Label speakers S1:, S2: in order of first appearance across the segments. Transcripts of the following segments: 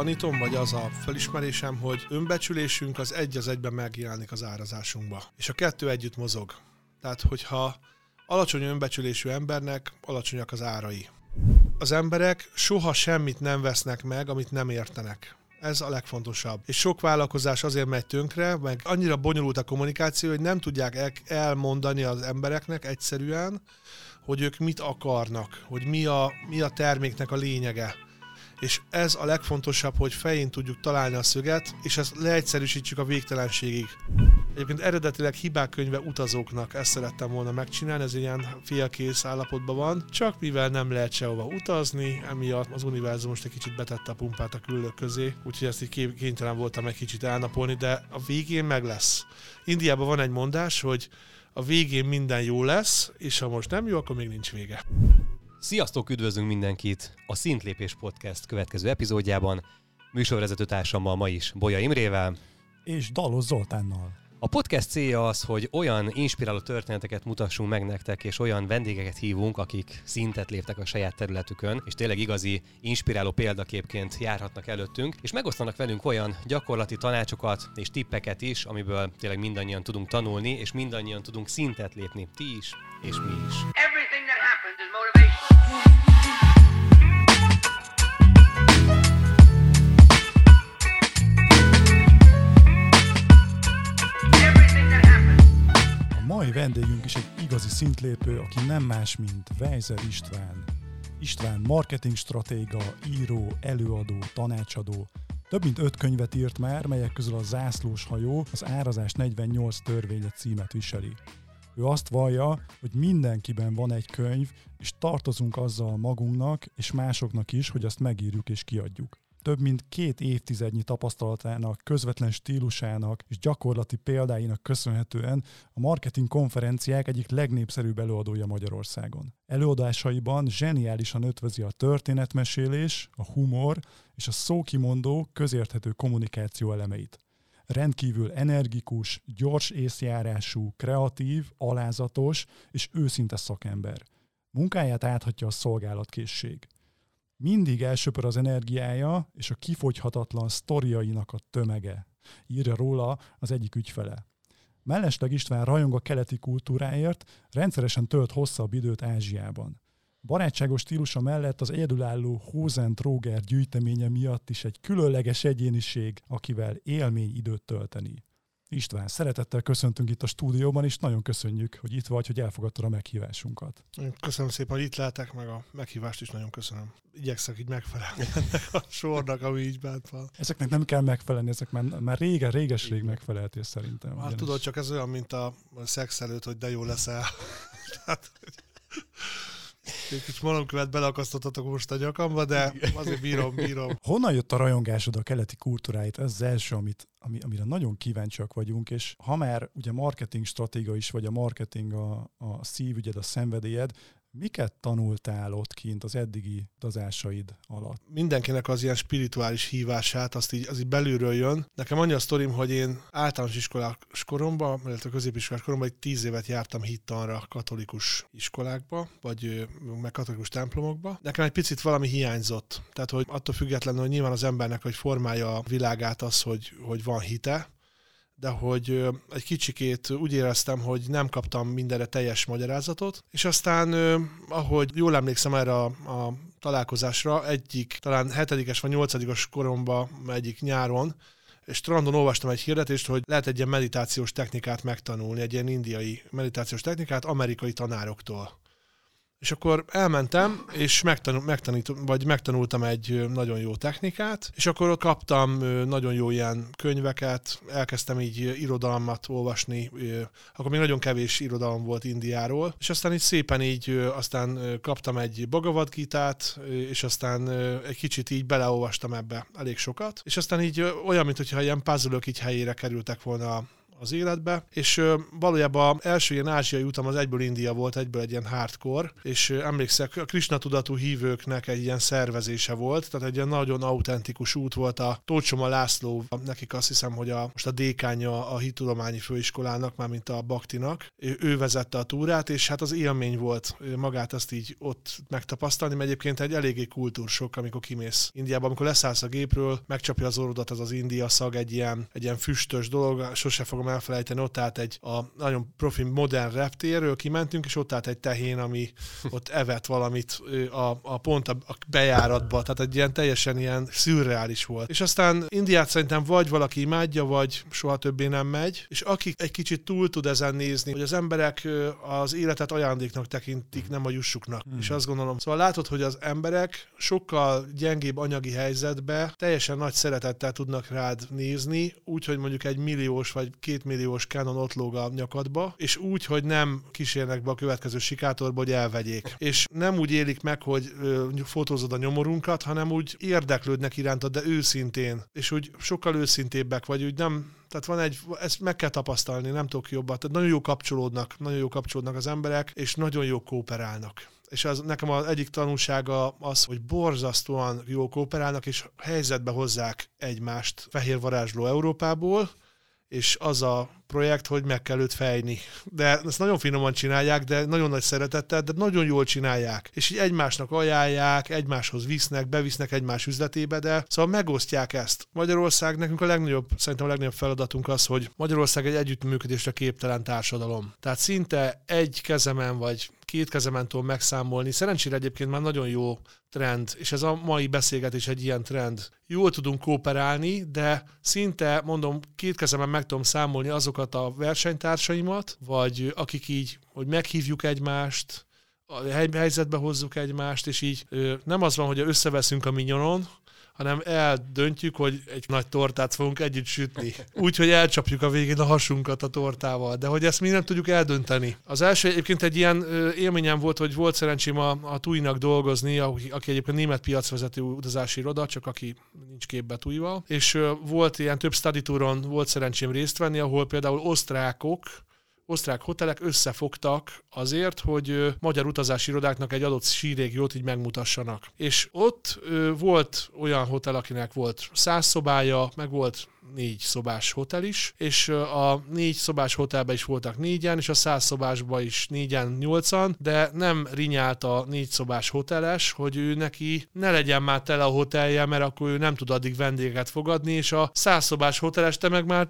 S1: tanítom, vagy az a felismerésem, hogy önbecsülésünk az egy az egyben megjelenik az árazásunkba. És a kettő együtt mozog. Tehát, hogyha alacsony önbecsülésű embernek alacsonyak az árai. Az emberek soha semmit nem vesznek meg, amit nem értenek. Ez a legfontosabb. És sok vállalkozás azért megy tönkre, meg annyira bonyolult a kommunikáció, hogy nem tudják elmondani az embereknek egyszerűen, hogy ők mit akarnak, hogy mi a, mi a terméknek a lényege és ez a legfontosabb, hogy fején tudjuk találni a szöget, és ezt leegyszerűsítsük a végtelenségig. Egyébként eredetileg hibák könyve utazóknak ezt szerettem volna megcsinálni, ez ilyen félkész állapotban van, csak mivel nem lehet sehova utazni, emiatt az univerzum most egy kicsit betette a pumpát a küllők közé, úgyhogy ezt így kénytelen voltam egy kicsit elnapolni, de a végén meg lesz. Indiában van egy mondás, hogy a végén minden jó lesz, és ha most nem jó, akkor még nincs vége.
S2: Sziasztok, üdvözlünk mindenkit a Szintlépés Podcast következő epizódjában. Műsorvezető társammal ma is Bolya Imrével.
S3: És Dalos Zoltánnal.
S2: A podcast célja az, hogy olyan inspiráló történeteket mutassunk meg nektek, és olyan vendégeket hívunk, akik szintet léptek a saját területükön, és tényleg igazi inspiráló példaképként járhatnak előttünk, és megosztanak velünk olyan gyakorlati tanácsokat és tippeket is, amiből tényleg mindannyian tudunk tanulni, és mindannyian tudunk szintet lépni. Ti is, és mi is. Everything that happens is motivation.
S3: Mai vendégünk is egy igazi szintlépő, aki nem más, mint Weiser István. István marketing stratéga, író, előadó, tanácsadó. Több mint öt könyvet írt már, melyek közül a Zászlós hajó az árazás 48 törvénye címet viseli. Ő azt vallja, hogy mindenkiben van egy könyv, és tartozunk azzal magunknak és másoknak is, hogy azt megírjuk és kiadjuk több mint két évtizednyi tapasztalatának, közvetlen stílusának és gyakorlati példáinak köszönhetően a marketing konferenciák egyik legnépszerűbb előadója Magyarországon. Előadásaiban zseniálisan ötvözi a történetmesélés, a humor és a szókimondó, közérthető kommunikáció elemeit. Rendkívül energikus, gyors észjárású, kreatív, alázatos és őszinte szakember. Munkáját áthatja a szolgálatkészség mindig elsöpör az energiája és a kifogyhatatlan sztoriainak a tömege, írja róla az egyik ügyfele. Mellesleg István rajong a keleti kultúráért, rendszeresen tölt hosszabb időt Ázsiában. Barátságos stílusa mellett az egyedülálló Hosen Tróger gyűjteménye miatt is egy különleges egyéniség, akivel élmény időt tölteni. István, szeretettel köszöntünk itt a stúdióban, és nagyon köszönjük, hogy itt vagy, hogy elfogadtad a meghívásunkat.
S1: Köszönöm szépen, hogy itt lehetek, meg a meghívást is nagyon köszönöm. Igyekszek így megfelelni ennek a sornak, ami így bánt van.
S3: Ezeknek nem kell megfelelni, ezek már, már régen, réges-rég megfeleltél szerintem.
S1: Hát tudod, csak ez olyan, mint a szex előtt, hogy de jó leszel. Tehát, egy kis malomkövet beleakasztottatok most a nyakamba, de azért bírom, bírom.
S3: Honnan jött a rajongásod a keleti kultúráit? Ez az első, amit, ami, amire nagyon kíváncsiak vagyunk, és ha már ugye marketing stratéga is, vagy a marketing a, a szívügyed, a szenvedélyed, Miket tanultál ott kint az eddigi utazásaid alatt?
S1: Mindenkinek az ilyen spirituális hívását, azt így, az így belülről jön. Nekem annyi a sztorim, hogy én általános iskolás koromban, illetve középiskolás koromban egy tíz évet jártam hittanra katolikus iskolákba, vagy meg katolikus templomokba. Nekem egy picit valami hiányzott. Tehát, hogy attól függetlenül, hogy nyilván az embernek, hogy formálja a világát az, hogy, hogy van hite, de hogy egy kicsikét úgy éreztem, hogy nem kaptam mindenre teljes magyarázatot, és aztán, ahogy jól emlékszem erre a, a találkozásra, egyik, talán hetedikes vagy nyolcadikos koromban, egyik nyáron, és strandon olvastam egy hirdetést, hogy lehet egy ilyen meditációs technikát megtanulni, egy ilyen indiai meditációs technikát amerikai tanároktól. És akkor elmentem, és megtanul, megtanít, vagy megtanultam egy nagyon jó technikát, és akkor kaptam nagyon jó ilyen könyveket, elkezdtem így irodalmat olvasni, akkor még nagyon kevés irodalom volt Indiáról, és aztán így szépen így, aztán kaptam egy Bhagavad Gita-t, és aztán egy kicsit így beleolvastam ebbe elég sokat, és aztán így olyan, mintha ilyen puzzle így helyére kerültek volna az életbe, és valójában első ilyen ázsiai utam az egyből India volt, egyből egy ilyen hardcore, és emlékszek, a Krishna tudatú hívőknek egy ilyen szervezése volt, tehát egy ilyen nagyon autentikus út volt a Tócsoma László, nekik azt hiszem, hogy a, most a dékánya a hitudományi főiskolának, már mint a Baktinak, ő vezette a túrát, és hát az élmény volt magát azt így ott megtapasztalni, mert egyébként egy eléggé kultúrsok, amikor kimész Indiába, amikor leszállsz a gépről, megcsapja az orrodat az az India szag, egy ilyen, egy ilyen füstös dolog, sose fogom elfelejteni, ott állt egy a nagyon profi modern reptérről kimentünk, és ott állt egy tehén, ami ott evett valamit a, a pont a, a bejáratba, tehát egy ilyen teljesen ilyen szürreális volt. És aztán Indiát szerintem vagy valaki imádja, vagy soha többé nem megy, és akik egy kicsit túl tud ezen nézni, hogy az emberek az életet ajándéknak tekintik, nem a jussuknak. Hmm. És azt gondolom, szóval látod, hogy az emberek sokkal gyengébb anyagi helyzetbe teljesen nagy szeretettel tudnak rád nézni, úgyhogy mondjuk egy milliós vagy két milliós Canon ott lóg a nyakadba, és úgy, hogy nem kísérnek be a következő sikátorba, hogy elvegyék. És nem úgy élik meg, hogy ö, fotózod a nyomorunkat, hanem úgy érdeklődnek irántad, de őszintén. És úgy sokkal őszintébbek vagy, úgy nem, tehát van egy, ezt meg kell tapasztalni, nem tudok jobban. Tehát nagyon jó kapcsolódnak, nagyon jó kapcsolódnak az emberek, és nagyon jó kooperálnak és az nekem az egyik tanulsága az, hogy borzasztóan jó kooperálnak, és helyzetbe hozzák egymást fehér varázsló Európából, és az a projekt, hogy meg kell őt fejni. De ezt nagyon finoman csinálják, de nagyon nagy szeretettel, de nagyon jól csinálják. És így egymásnak ajánlják, egymáshoz visznek, bevisznek egymás üzletébe, de szóval megosztják ezt. Magyarország nekünk a legnagyobb, szerintem a legnagyobb feladatunk az, hogy Magyarország egy együttműködésre képtelen társadalom. Tehát szinte egy kezemen vagy két kezemen tudom megszámolni. Szerencsére egyébként már nagyon jó trend, és ez a mai beszélgetés egy ilyen trend. Jól tudunk kooperálni, de szinte, mondom, két kezemen meg tudom számolni azokat a versenytársaimat, vagy akik így, hogy meghívjuk egymást, a helyzetbe hozzuk egymást, és így nem az van, hogy összeveszünk a minyonon, hanem eldöntjük, hogy egy nagy tortát fogunk együtt sütni. Úgy, hogy elcsapjuk a végén a hasunkat a tortával, de hogy ezt mi nem tudjuk eldönteni. Az első egyébként egy ilyen élményem volt, hogy volt szerencsém a, a Tui-nak dolgozni, aki, egyébként német piacvezető utazási iroda, csak aki nincs képbe Tui-val, és volt ilyen több study volt szerencsém részt venni, ahol például osztrákok, osztrák hotelek összefogtak azért, hogy magyar utazási irodáknak egy adott sírégiót így megmutassanak. És ott volt olyan hotel, akinek volt száz szobája, meg volt négy szobás hotel is, és a négy szobás hotelben is voltak négyen, és a száz szobásban is négyen, nyolcan, de nem rinyált a négy szobás hoteles, hogy ő neki ne legyen már tele a hotelje, mert akkor ő nem tud addig vendégeket fogadni, és a száz szobás hoteles, te meg már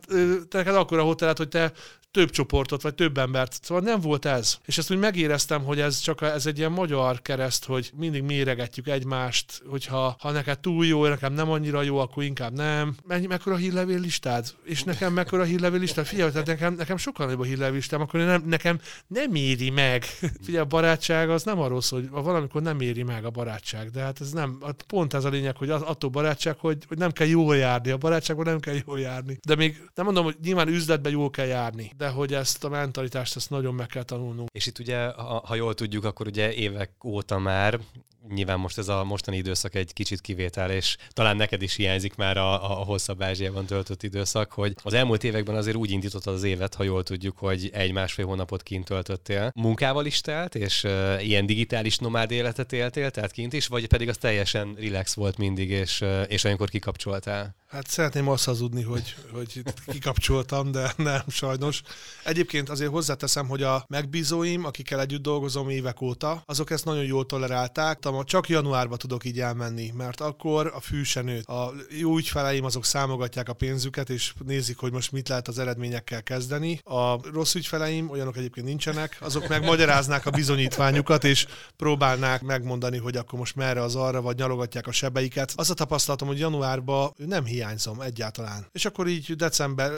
S1: te neked akkor a hotelet, hogy te több csoportot, vagy több embert. Szóval nem volt ez. És ezt úgy megéreztem, hogy ez csak ez egy ilyen magyar kereszt, hogy mindig méregetjük egymást, hogyha ha neked túl jó, nekem nem annyira jó, akkor inkább nem. Mennyi, mekkora hírlevél listád? És nekem mekkora hírlevél listád? Figyelj, tehát nekem, nekem sokkal nagyobb a hírlevél listám, akkor nem, nekem nem éri meg. Figyelj, a barátság az nem arról szól, hogy valamikor nem éri meg a barátság, de hát ez nem, hát pont ez a lényeg, hogy attól barátság, hogy, hogy nem kell jól járni. A barátságban nem kell jól járni. De még nem mondom, hogy nyilván üzletben jól kell járni, de hogy ezt a mentalitást ezt nagyon meg kell tanulnunk.
S2: És itt ugye, ha, ha jól tudjuk, akkor ugye évek óta már nyilván most ez a mostani időszak egy kicsit kivétel, és talán neked is hiányzik már a, a hosszabb Ázsiában töltött időszak, hogy az elmúlt években azért úgy indítottad az évet, ha jól tudjuk, hogy egy-másfél hónapot kint töltöttél. Munkával is telt, és uh, ilyen digitális nomád életet éltél, tehát kint is, vagy pedig az teljesen relax volt mindig, és, uh, és olyankor kikapcsoltál?
S1: Hát szeretném azt hazudni, hogy, hogy kikapcsoltam, de nem sajnos. Egyébként azért hozzáteszem, hogy a megbízóim, akikkel együtt dolgozom évek óta, azok ezt nagyon jól tolerálták. Csak januárba tudok így elmenni, mert akkor a fű se nőtt. A jó ügyfeleim azok számogatják a pénzüket, és nézik, hogy most mit lehet az eredményekkel kezdeni. A rossz ügyfeleim, olyanok egyébként nincsenek, azok meg magyaráznák a bizonyítványukat, és próbálnák megmondani, hogy akkor most merre az arra, vagy nyalogatják a sebeiket. Az a tapasztalatom, hogy januárban nem hiányzom egyáltalán. És akkor így december,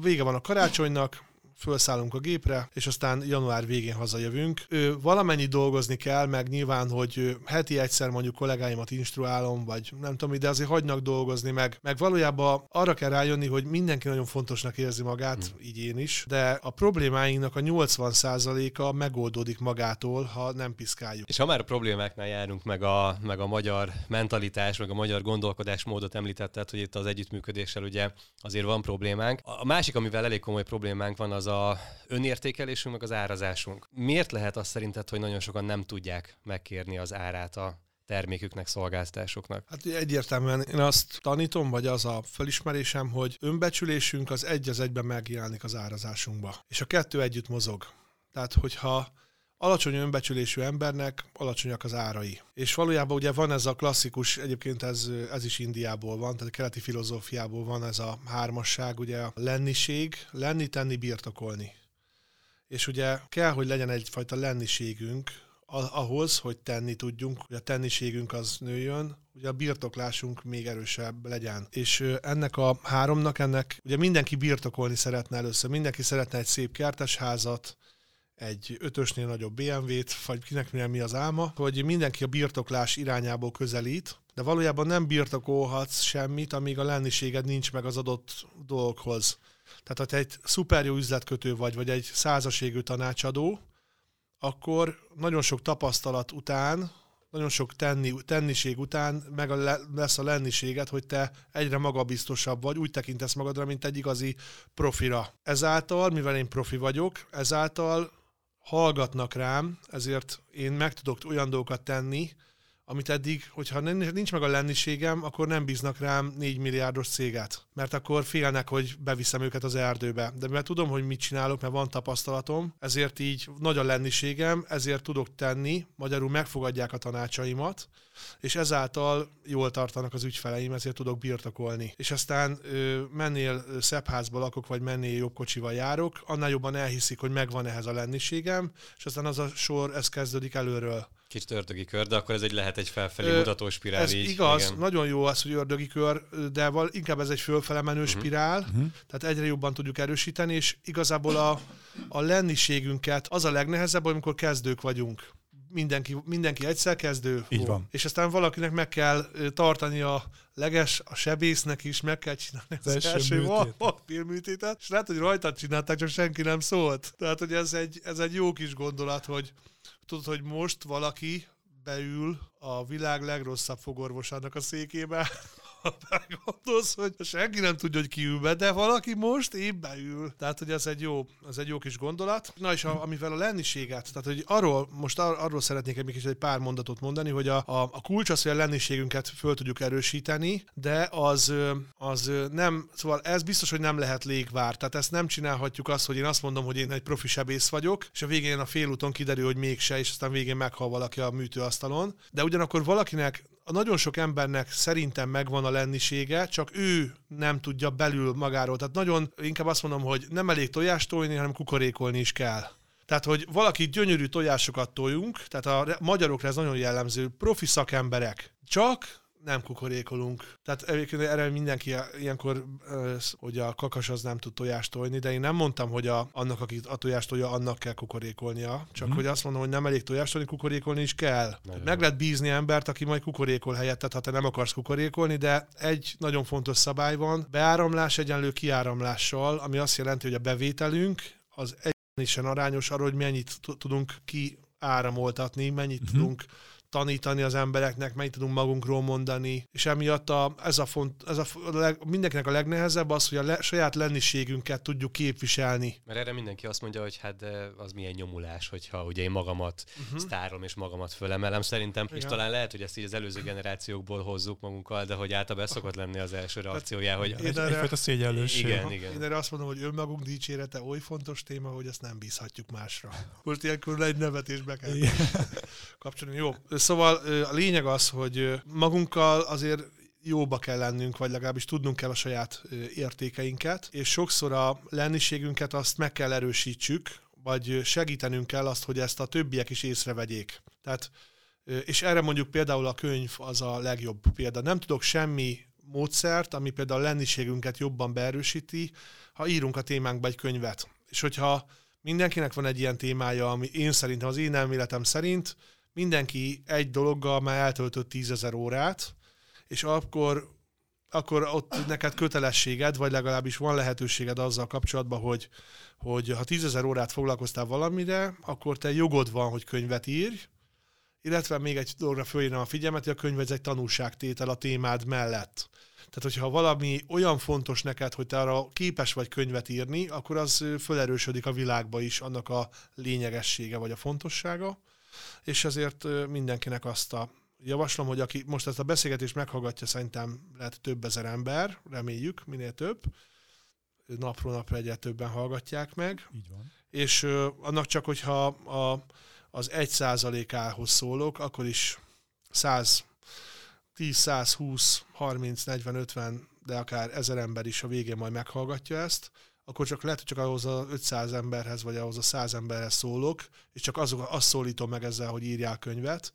S1: vége van a karácsonynak, felszállunk a gépre, és aztán január végén hazajövünk. Ő, valamennyi dolgozni kell, meg nyilván, hogy heti egyszer mondjuk kollégáimat instruálom, vagy nem tudom, de azért hagynak dolgozni, meg, meg valójában arra kell rájönni, hogy mindenki nagyon fontosnak érzi magát, hmm. így én is, de a problémáinknak a 80%-a megoldódik magától, ha nem piszkáljuk.
S2: És ha már a problémáknál járunk, meg a, meg a magyar mentalitás, meg a magyar gondolkodásmódot említetted, hogy itt az együttműködéssel ugye azért van problémánk. A másik, amivel elég komoly problémánk van, az a önértékelésünk, meg az árazásunk. Miért lehet azt szerinted, hogy nagyon sokan nem tudják megkérni az árát a terméküknek, szolgáltatásoknak?
S1: Hát egyértelműen én azt tanítom, vagy az a felismerésem, hogy önbecsülésünk az egy az egyben megjelenik az árazásunkba. És a kettő együtt mozog. Tehát, hogyha alacsony önbecsülésű embernek alacsonyak az árai. És valójában ugye van ez a klasszikus, egyébként ez, ez is Indiából van, tehát a keleti filozófiából van ez a hármasság, ugye a lenniség, lenni, tenni, birtokolni. És ugye kell, hogy legyen egyfajta lenniségünk, ahhoz, hogy tenni tudjunk, hogy a tenniségünk az nőjön, hogy a birtoklásunk még erősebb legyen. És ennek a háromnak, ennek ugye mindenki birtokolni szeretne először, mindenki szeretne egy szép kertesházat, egy ötösnél nagyobb BMW-t, vagy kinek mi az álma, hogy mindenki a birtoklás irányából közelít, de valójában nem birtokolhatsz semmit, amíg a lenniséged nincs meg az adott dolgokhoz. Tehát, ha te egy szuper jó üzletkötő vagy, vagy egy százaségű tanácsadó, akkor nagyon sok tapasztalat után, nagyon sok tenni, tenniség után meg a, lesz a lenniséget, hogy te egyre magabiztosabb vagy, úgy tekintesz magadra, mint egy igazi profira. Ezáltal, mivel én profi vagyok, ezáltal hallgatnak rám, ezért én meg tudok olyan dolgokat tenni, amit eddig, hogyha nincs meg a lenniségem, akkor nem bíznak rám 4 milliárdos céget, mert akkor félnek, hogy beviszem őket az erdőbe. De mivel tudom, hogy mit csinálok, mert van tapasztalatom, ezért így nagy a lenniségem, ezért tudok tenni, magyarul megfogadják a tanácsaimat, és ezáltal jól tartanak az ügyfeleim, ezért tudok birtokolni. És aztán ö, mennél szebb házba lakok, vagy mennél jobb kocsival járok, annál jobban elhiszik, hogy megvan ehhez a lenniségem, és aztán az a sor, ez kezdődik előről.
S2: Kicsit ördögi kör, de akkor ez egy lehet egy felfelé Ö, mutató spirál.
S1: Ez így, igaz, igen. nagyon jó az, hogy ördögi kör, de val, inkább ez egy fölfele menő uh-huh. spirál, uh-huh. tehát egyre jobban tudjuk erősíteni, és igazából a, a lenniségünket az a legnehezebb, amikor kezdők vagyunk mindenki, mindenki egyszer kezdő.
S3: Így van.
S1: És aztán valakinek meg kell tartani a leges, a sebésznek is meg kell csinálni az, az első vakpírműtétet, és lehet, hogy rajtad csinálták, csak senki nem szólt. Tehát, hogy ez egy, ez egy jó kis gondolat, hogy tudod, hogy most valaki beül a világ legrosszabb fogorvosának a székébe, gondolsz, hogy senki nem tudja, hogy ki ül be, de valaki most épp beül. Tehát, hogy ez egy jó, ez egy jó kis gondolat. Na és a, amivel a lenniséget, tehát, hogy arról, most ar, arról szeretnék egy kis egy pár mondatot mondani, hogy a, a, a kulcs az, hogy a lenniségünket föl tudjuk erősíteni, de az, az nem, szóval ez biztos, hogy nem lehet légvár. Tehát ezt nem csinálhatjuk azt, hogy én azt mondom, hogy én egy profi sebész vagyok, és a végén a félúton kiderül, hogy mégse, és aztán végén meghal valaki a műtőasztalon. De ugyanakkor valakinek nagyon sok embernek szerintem megvan a lennisége, csak ő nem tudja belül magáról. Tehát nagyon, inkább azt mondom, hogy nem elég tojást tojni, hanem kukorékolni is kell. Tehát, hogy valaki gyönyörű tojásokat toljunk, tehát a magyarokra ez nagyon jellemző, profi szakemberek. Csak nem kukorékolunk. Tehát egyébként erre mindenki ilyenkor, hogy a kakas az nem tud tojást tojni, de én nem mondtam, hogy a, annak, aki a tojást tolja, annak kell kukorékolnia. Csak mm. hogy azt mondom, hogy nem elég tojást tolni, kukorékolni is kell. Nagyon Meg lehet bízni embert, aki majd kukorékol helyettet, ha te nem akarsz kukorékolni, de egy nagyon fontos szabály van. Beáramlás egyenlő kiáramlással, ami azt jelenti, hogy a bevételünk az egyenlően arányos arra, hogy mennyit tudunk kiáramoltatni, mennyit uh-huh. tudunk tanítani az embereknek, mennyit tudunk magunkról mondani, és emiatt a, ez a, font, ez a, a leg, mindenkinek a legnehezebb az, hogy a le, saját lenniségünket tudjuk képviselni.
S2: Mert erre mindenki azt mondja, hogy hát az milyen nyomulás, hogyha ugye én magamat uh-huh. sztárolom és magamat fölemelem. Szerintem, Igen. és talán lehet, hogy ezt így az előző generációkból hozzuk magunkkal, de hogy általában szokott lenni az első hát reakciója, hogy
S3: egy, erre, egyfajta szégyellőség.
S2: Igen, igen.
S1: Én erre azt mondom, hogy önmagunk dicsérete oly fontos téma, hogy ezt nem bízhatjuk másra. Most ilyenkor egy nevetésbe kell kapcsolni. Jó, Szóval a lényeg az, hogy magunkkal azért jóba kell lennünk, vagy legalábbis tudnunk kell a saját értékeinket, és sokszor a lenniségünket azt meg kell erősítsük, vagy segítenünk kell azt, hogy ezt a többiek is észrevegyék. Tehát, és erre mondjuk például a könyv az a legjobb példa. Nem tudok semmi módszert, ami például a lenniségünket jobban beerősíti, ha írunk a témánkba egy könyvet És hogyha mindenkinek van egy ilyen témája, ami én szerintem, az én elméletem szerint, mindenki egy dologgal már eltöltött tízezer órát, és akkor, akkor ott neked kötelességed, vagy legalábbis van lehetőséged azzal kapcsolatban, hogy, hogy ha tízezer órát foglalkoztál valamire, akkor te jogod van, hogy könyvet írj, illetve még egy dologra fölírnám a figyelmet, hogy a könyv ez egy tanulságtétel a témád mellett. Tehát, hogyha valami olyan fontos neked, hogy te arra képes vagy könyvet írni, akkor az felerősödik a világba is annak a lényegessége vagy a fontossága, és ezért mindenkinek azt a javaslom, hogy aki most ezt a beszélgetést meghallgatja, szerintem lehet több ezer ember, reméljük, minél több, napról napra egyre többen hallgatják meg.
S3: Így van.
S1: És annak csak, hogyha a, az egy százalékához szólok, akkor is 100, 10, 100, 20, 30, 40, 50, de akár ezer ember is a végén majd meghallgatja ezt, akkor csak lehet, hogy csak ahhoz a 500 emberhez, vagy ahhoz a 100 emberhez szólok, és csak azok, azt szólítom meg ezzel, hogy írják könyvet.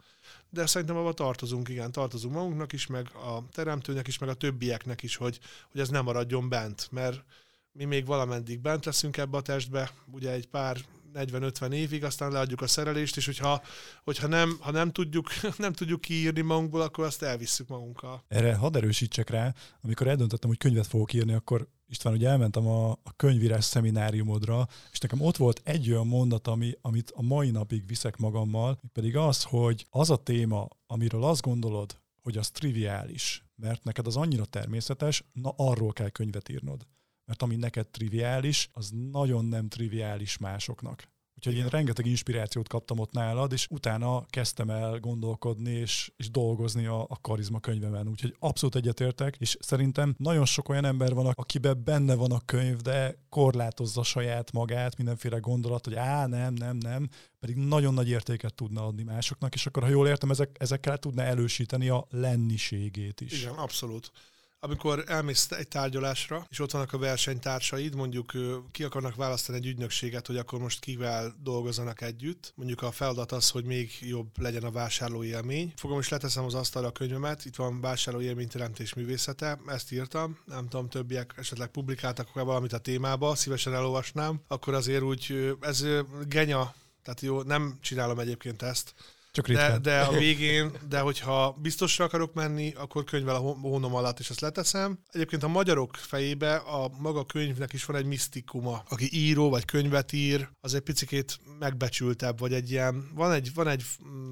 S1: De szerintem abban tartozunk, igen, tartozunk magunknak is, meg a teremtőnek is, meg a többieknek is, hogy, hogy ez nem maradjon bent, mert mi még valameddig bent leszünk ebbe a testbe, ugye egy pár 40-50 évig, aztán leadjuk a szerelést, és hogyha, hogyha nem, ha nem tudjuk, nem tudjuk kiírni magunkból, akkor azt elvisszük magunkkal.
S3: Erre hadd erősítsek rá, amikor eldöntöttem, hogy könyvet fogok írni, akkor István, ugye elmentem a, a könyvírás szemináriumodra, és nekem ott volt egy olyan mondat, ami, amit a mai napig viszek magammal, pedig az, hogy az a téma, amiről azt gondolod, hogy az triviális, mert neked az annyira természetes, na arról kell könyvet írnod mert ami neked triviális, az nagyon nem triviális másoknak. Úgyhogy én rengeteg inspirációt kaptam ott nálad, és utána kezdtem el gondolkodni és, és dolgozni a, a karizma könyvemen. Úgyhogy abszolút egyetértek, és szerintem nagyon sok olyan ember van, akiben benne van a könyv, de korlátozza saját magát, mindenféle gondolat, hogy á, nem, nem, nem, pedig nagyon nagy értéket tudna adni másoknak, és akkor, ha jól értem, ezek, ezekkel tudna elősíteni a lenniségét is.
S1: Igen, abszolút amikor elmész egy tárgyalásra, és ott vannak a versenytársaid, mondjuk ki akarnak választani egy ügynökséget, hogy akkor most kivel dolgozzanak együtt. Mondjuk a feladat az, hogy még jobb legyen a vásárló élmény. Fogom és leteszem az asztalra a könyvemet, itt van vásárló élményteremtés művészete, ezt írtam, nem tudom, többiek esetleg publikáltak valamit a témába, szívesen elolvasnám, akkor azért úgy, ez genya, tehát jó, nem csinálom egyébként ezt,
S3: csak
S1: De, de a végén, de hogyha biztosra akarok menni, akkor könyvvel a hónom alatt is ezt leteszem. Egyébként a magyarok fejébe a maga könyvnek is van egy misztikuma. Aki író vagy könyvet ír, az egy picit megbecsültebb, vagy egy ilyen, van egy, van egy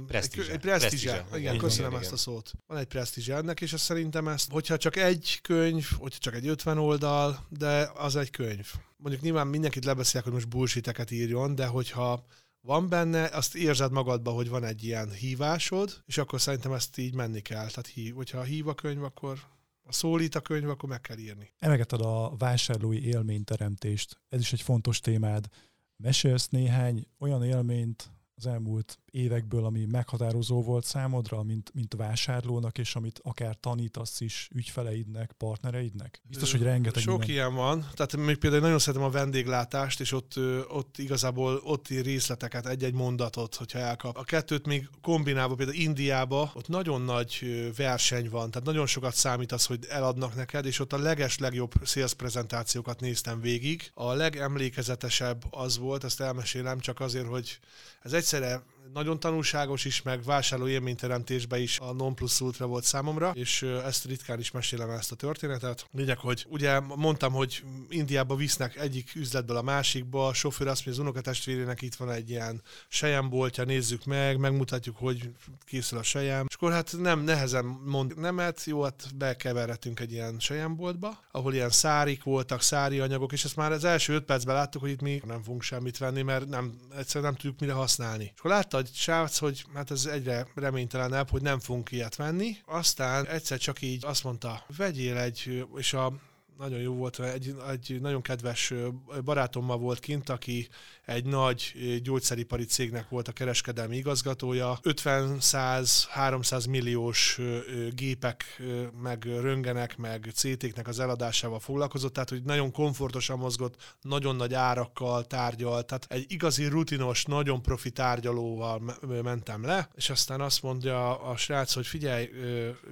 S2: presztízse.
S1: Egy, egy presztízse. Igen, igen, köszönöm igen, ezt a szót. Van egy presztízse ennek, és azt szerintem ezt, hogyha csak egy könyv, hogyha csak egy 50 oldal, de az egy könyv. Mondjuk nyilván mindenkit lebeszélek, hogy most bullshiteket írjon, de hogyha van benne, azt érzed magadba, hogy van egy ilyen hívásod, és akkor szerintem ezt így menni kell. Tehát hív, hogyha hív a könyv, akkor a szólít a könyv, akkor meg kell írni.
S3: Emegeted a vásárlói élményteremtést. Ez is egy fontos témád. Mesélsz néhány olyan élményt az elmúlt évekből, ami meghatározó volt számodra, mint, mint vásárlónak, és amit akár tanítasz is ügyfeleidnek, partnereidnek? Biztos, hogy rengeteg
S1: Sok minden. ilyen van. Tehát még például nagyon szeretem a vendéglátást, és ott, ott igazából ott részleteket, egy-egy mondatot, hogyha elkap. A kettőt még kombinálva, például Indiába, ott nagyon nagy verseny van, tehát nagyon sokat számít az, hogy eladnak neked, és ott a leges legjobb sales prezentációkat néztem végig. A legemlékezetesebb az volt, ezt elmesélem csak azért, hogy ez egyszerre nagyon tanulságos is, meg vásárló élményteremtésbe is a non plus ultra volt számomra, és ezt ritkán is mesélem ezt a történetet. Lényeg, hogy ugye mondtam, hogy Indiába visznek egyik üzletből a másikba, a sofőr azt mondja, az unokatestvérének itt van egy ilyen sejemboltja, nézzük meg, megmutatjuk, hogy készül a sejem. És akkor hát nem nehezen mond nemet, jó, hát bekeveredtünk egy ilyen sejemboltba, ahol ilyen szárik voltak, szári anyagok, és ezt már az első öt percben láttuk, hogy itt mi nem fogunk semmit venni, mert nem, egyszerűen nem tudjuk mire használni. És akkor látta egy srác, hogy hát ez egyre reménytelenebb, hogy nem fogunk ilyet venni. Aztán egyszer csak így azt mondta, vegyél egy, és a nagyon jó volt, egy, egy nagyon kedves barátommal volt kint, aki egy nagy gyógyszeripari cégnek volt a kereskedelmi igazgatója. 50-100-300 milliós gépek, meg röngenek, meg CT-knek az eladásával foglalkozott, tehát hogy nagyon komfortosan mozgott, nagyon nagy árakkal tárgyalt, tehát egy igazi rutinos, nagyon profi tárgyalóval mentem le, és aztán azt mondja a srác, hogy figyelj,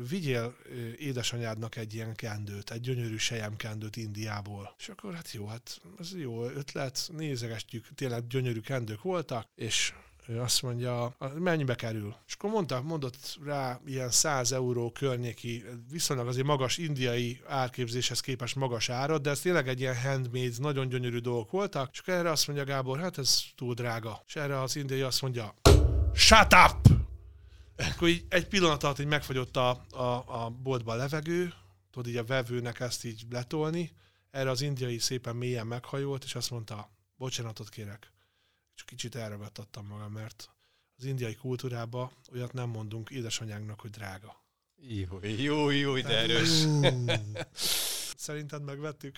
S1: vigyél édesanyádnak egy ilyen kendőt, egy gyönyörű sejem szemkendőt Indiából. És akkor hát jó, hát ez jó ötlet, nézegetjük, tényleg gyönyörű kendők voltak, és ő azt mondja, mennyibe kerül. És akkor mondta, mondott rá ilyen 100 euró környéki, viszonylag azért magas indiai árképzéshez képest magas árat, de ez tényleg egy ilyen handmade, nagyon gyönyörű dolgok voltak, és erre azt mondja Gábor, hát ez túl drága. És erre az indiai azt mondja, shut up! Akkor így egy pillanat alatt így megfagyott a, a, a boltba a levegő, tudod így a vevőnek ezt így letolni, erre az indiai szépen mélyen meghajolt, és azt mondta, bocsánatot kérek, csak kicsit elragadtattam magam, mert az indiai kultúrába olyat nem mondunk édesanyánknak, hogy drága.
S2: Jó, jó, jó, de erős.
S1: Szerinted megvettük?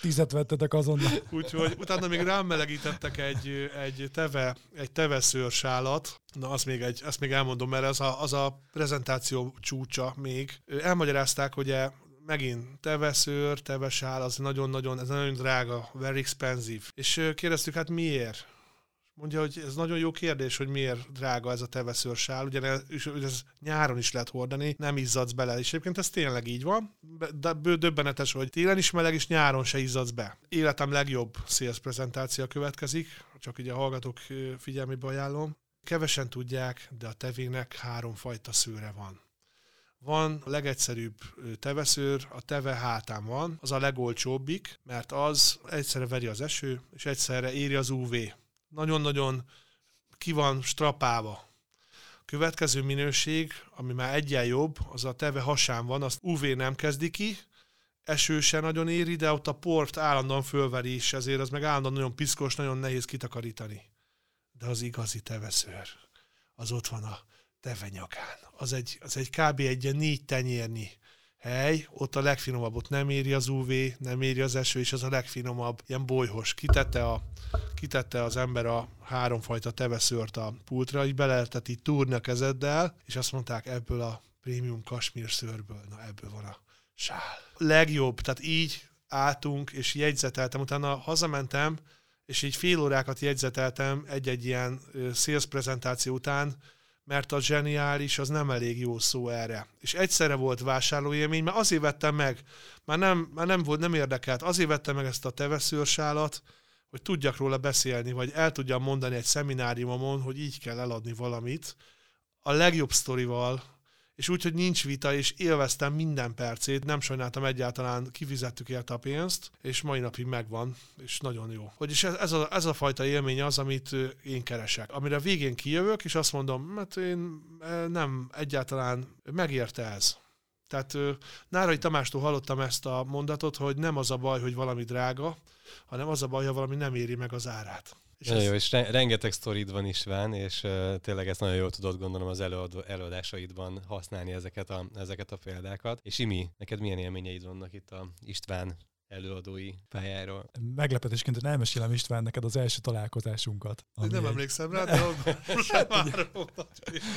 S3: Tízet vettetek azonnal.
S1: Úgyhogy utána még rám melegítettek egy, egy teve, egy teveszőrsálat. Na, azt még, egy, azt még elmondom, mert az a, az a prezentáció csúcsa még. Elmagyarázták, hogy e megint teveszőr, tevesál, az nagyon-nagyon, ez nagyon drága, very expensive. És kérdeztük, hát miért? Mondja, hogy ez nagyon jó kérdés, hogy miért drága ez a teveszőrsál, ugye ez nyáron is lehet hordani, nem izzadsz bele, és egyébként ez tényleg így van, de döbbenetes, hogy télen is meleg, és nyáron se izzadsz be. Életem legjobb sales prezentáció következik, csak ugye a hallgatók figyelmébe ajánlom. Kevesen tudják, de a tevének három fajta szőre van. Van a legegyszerűbb teveszőr, a teve hátán van, az a legolcsóbbik, mert az egyszerre veri az eső, és egyszerre éri az UV. Nagyon-nagyon ki van strapálva. A következő minőség, ami már egyen jobb, az a teve hasán van, azt UV nem kezdi ki, eső se nagyon éri, de ott a port állandóan fölveri is, ezért az meg állandóan nagyon piszkos, nagyon nehéz kitakarítani. De az igazi teveszőr, az ott van a tevenyakán. Az egy, az egy kb. egy ilyen négy tenyérnyi hely, ott a legfinomabb, ott nem éri az UV, nem éri az eső, és az a legfinomabb, ilyen bolyhos. Kitette, a, kitette az ember a háromfajta teveszőrt a pultra, így bele lehetett így túrni a kezeddel, és azt mondták, ebből a prémium kasmír szőrből, na ebből van a sál. Legjobb, tehát így álltunk, és jegyzeteltem, utána hazamentem, és így fél órákat jegyzeteltem egy-egy ilyen sales prezentáció után, mert a zseniális az nem elég jó szó erre. És egyszerre volt vásárlóélmény, mert azért vettem meg, már nem, már nem volt, nem érdekelt, azért vettem meg ezt a teveszőrsálat, hogy tudjak róla beszélni, vagy el tudjam mondani egy szemináriumon, hogy így kell eladni valamit, a legjobb sztorival, és úgy, hogy nincs vita, és élveztem minden percét, nem sajnáltam egyáltalán, kifizettük érte a pénzt, és mai napig megvan, és nagyon jó. Vagyis ez, ez, a, ez a fajta élmény az, amit én keresek. Amire végén kijövök, és azt mondom, mert én nem egyáltalán megérte ez. Tehát Nárai Tamástól hallottam ezt a mondatot, hogy nem az a baj, hogy valami drága, hanem az a baj, ha valami nem éri meg az árát.
S2: És nagyon ez... jó, és rengeteg sztorid van István, és uh, tényleg ezt nagyon jól tudod gondolom az előadó, előadásaidban használni ezeket a, ezeket a példákat. És Imi, neked milyen élményeid vannak itt a István előadói pályáról.
S3: Meglepetésként hogy elmesélem István neked az első találkozásunkat.
S1: Nem egy... emlékszem rá, de már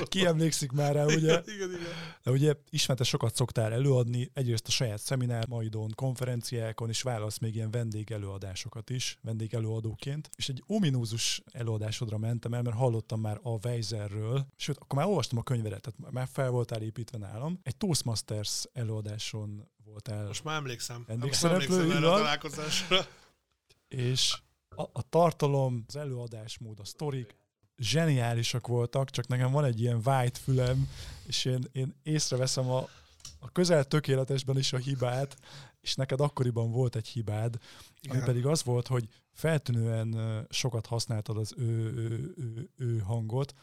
S3: Ki emlékszik már rá, ugye? Igen, igen, igen. De ugye István, te sokat szoktál előadni, egyrészt a saját szeminár, maidon, konferenciákon, és válasz még ilyen vendégelőadásokat is, vendégelőadóként. És egy ominózus előadásodra mentem el, mert hallottam már a Weizerről, sőt, akkor már olvastam a könyvedet, tehát már fel voltál építve nálam. Egy Toastmasters előadáson voltál.
S1: Most már emlékszem.
S3: Vendégszereplő,
S1: erre a találkozásra.
S3: És a, a tartalom, az előadásmód, a sztorik zseniálisak voltak, csak nekem van egy ilyen white fülem, és én, én észreveszem a, a közel tökéletesben is a hibát, és neked akkoriban volt egy hibád, ami Igen. pedig az volt, hogy feltűnően sokat használtad az ő, ő, ő, ő hangot,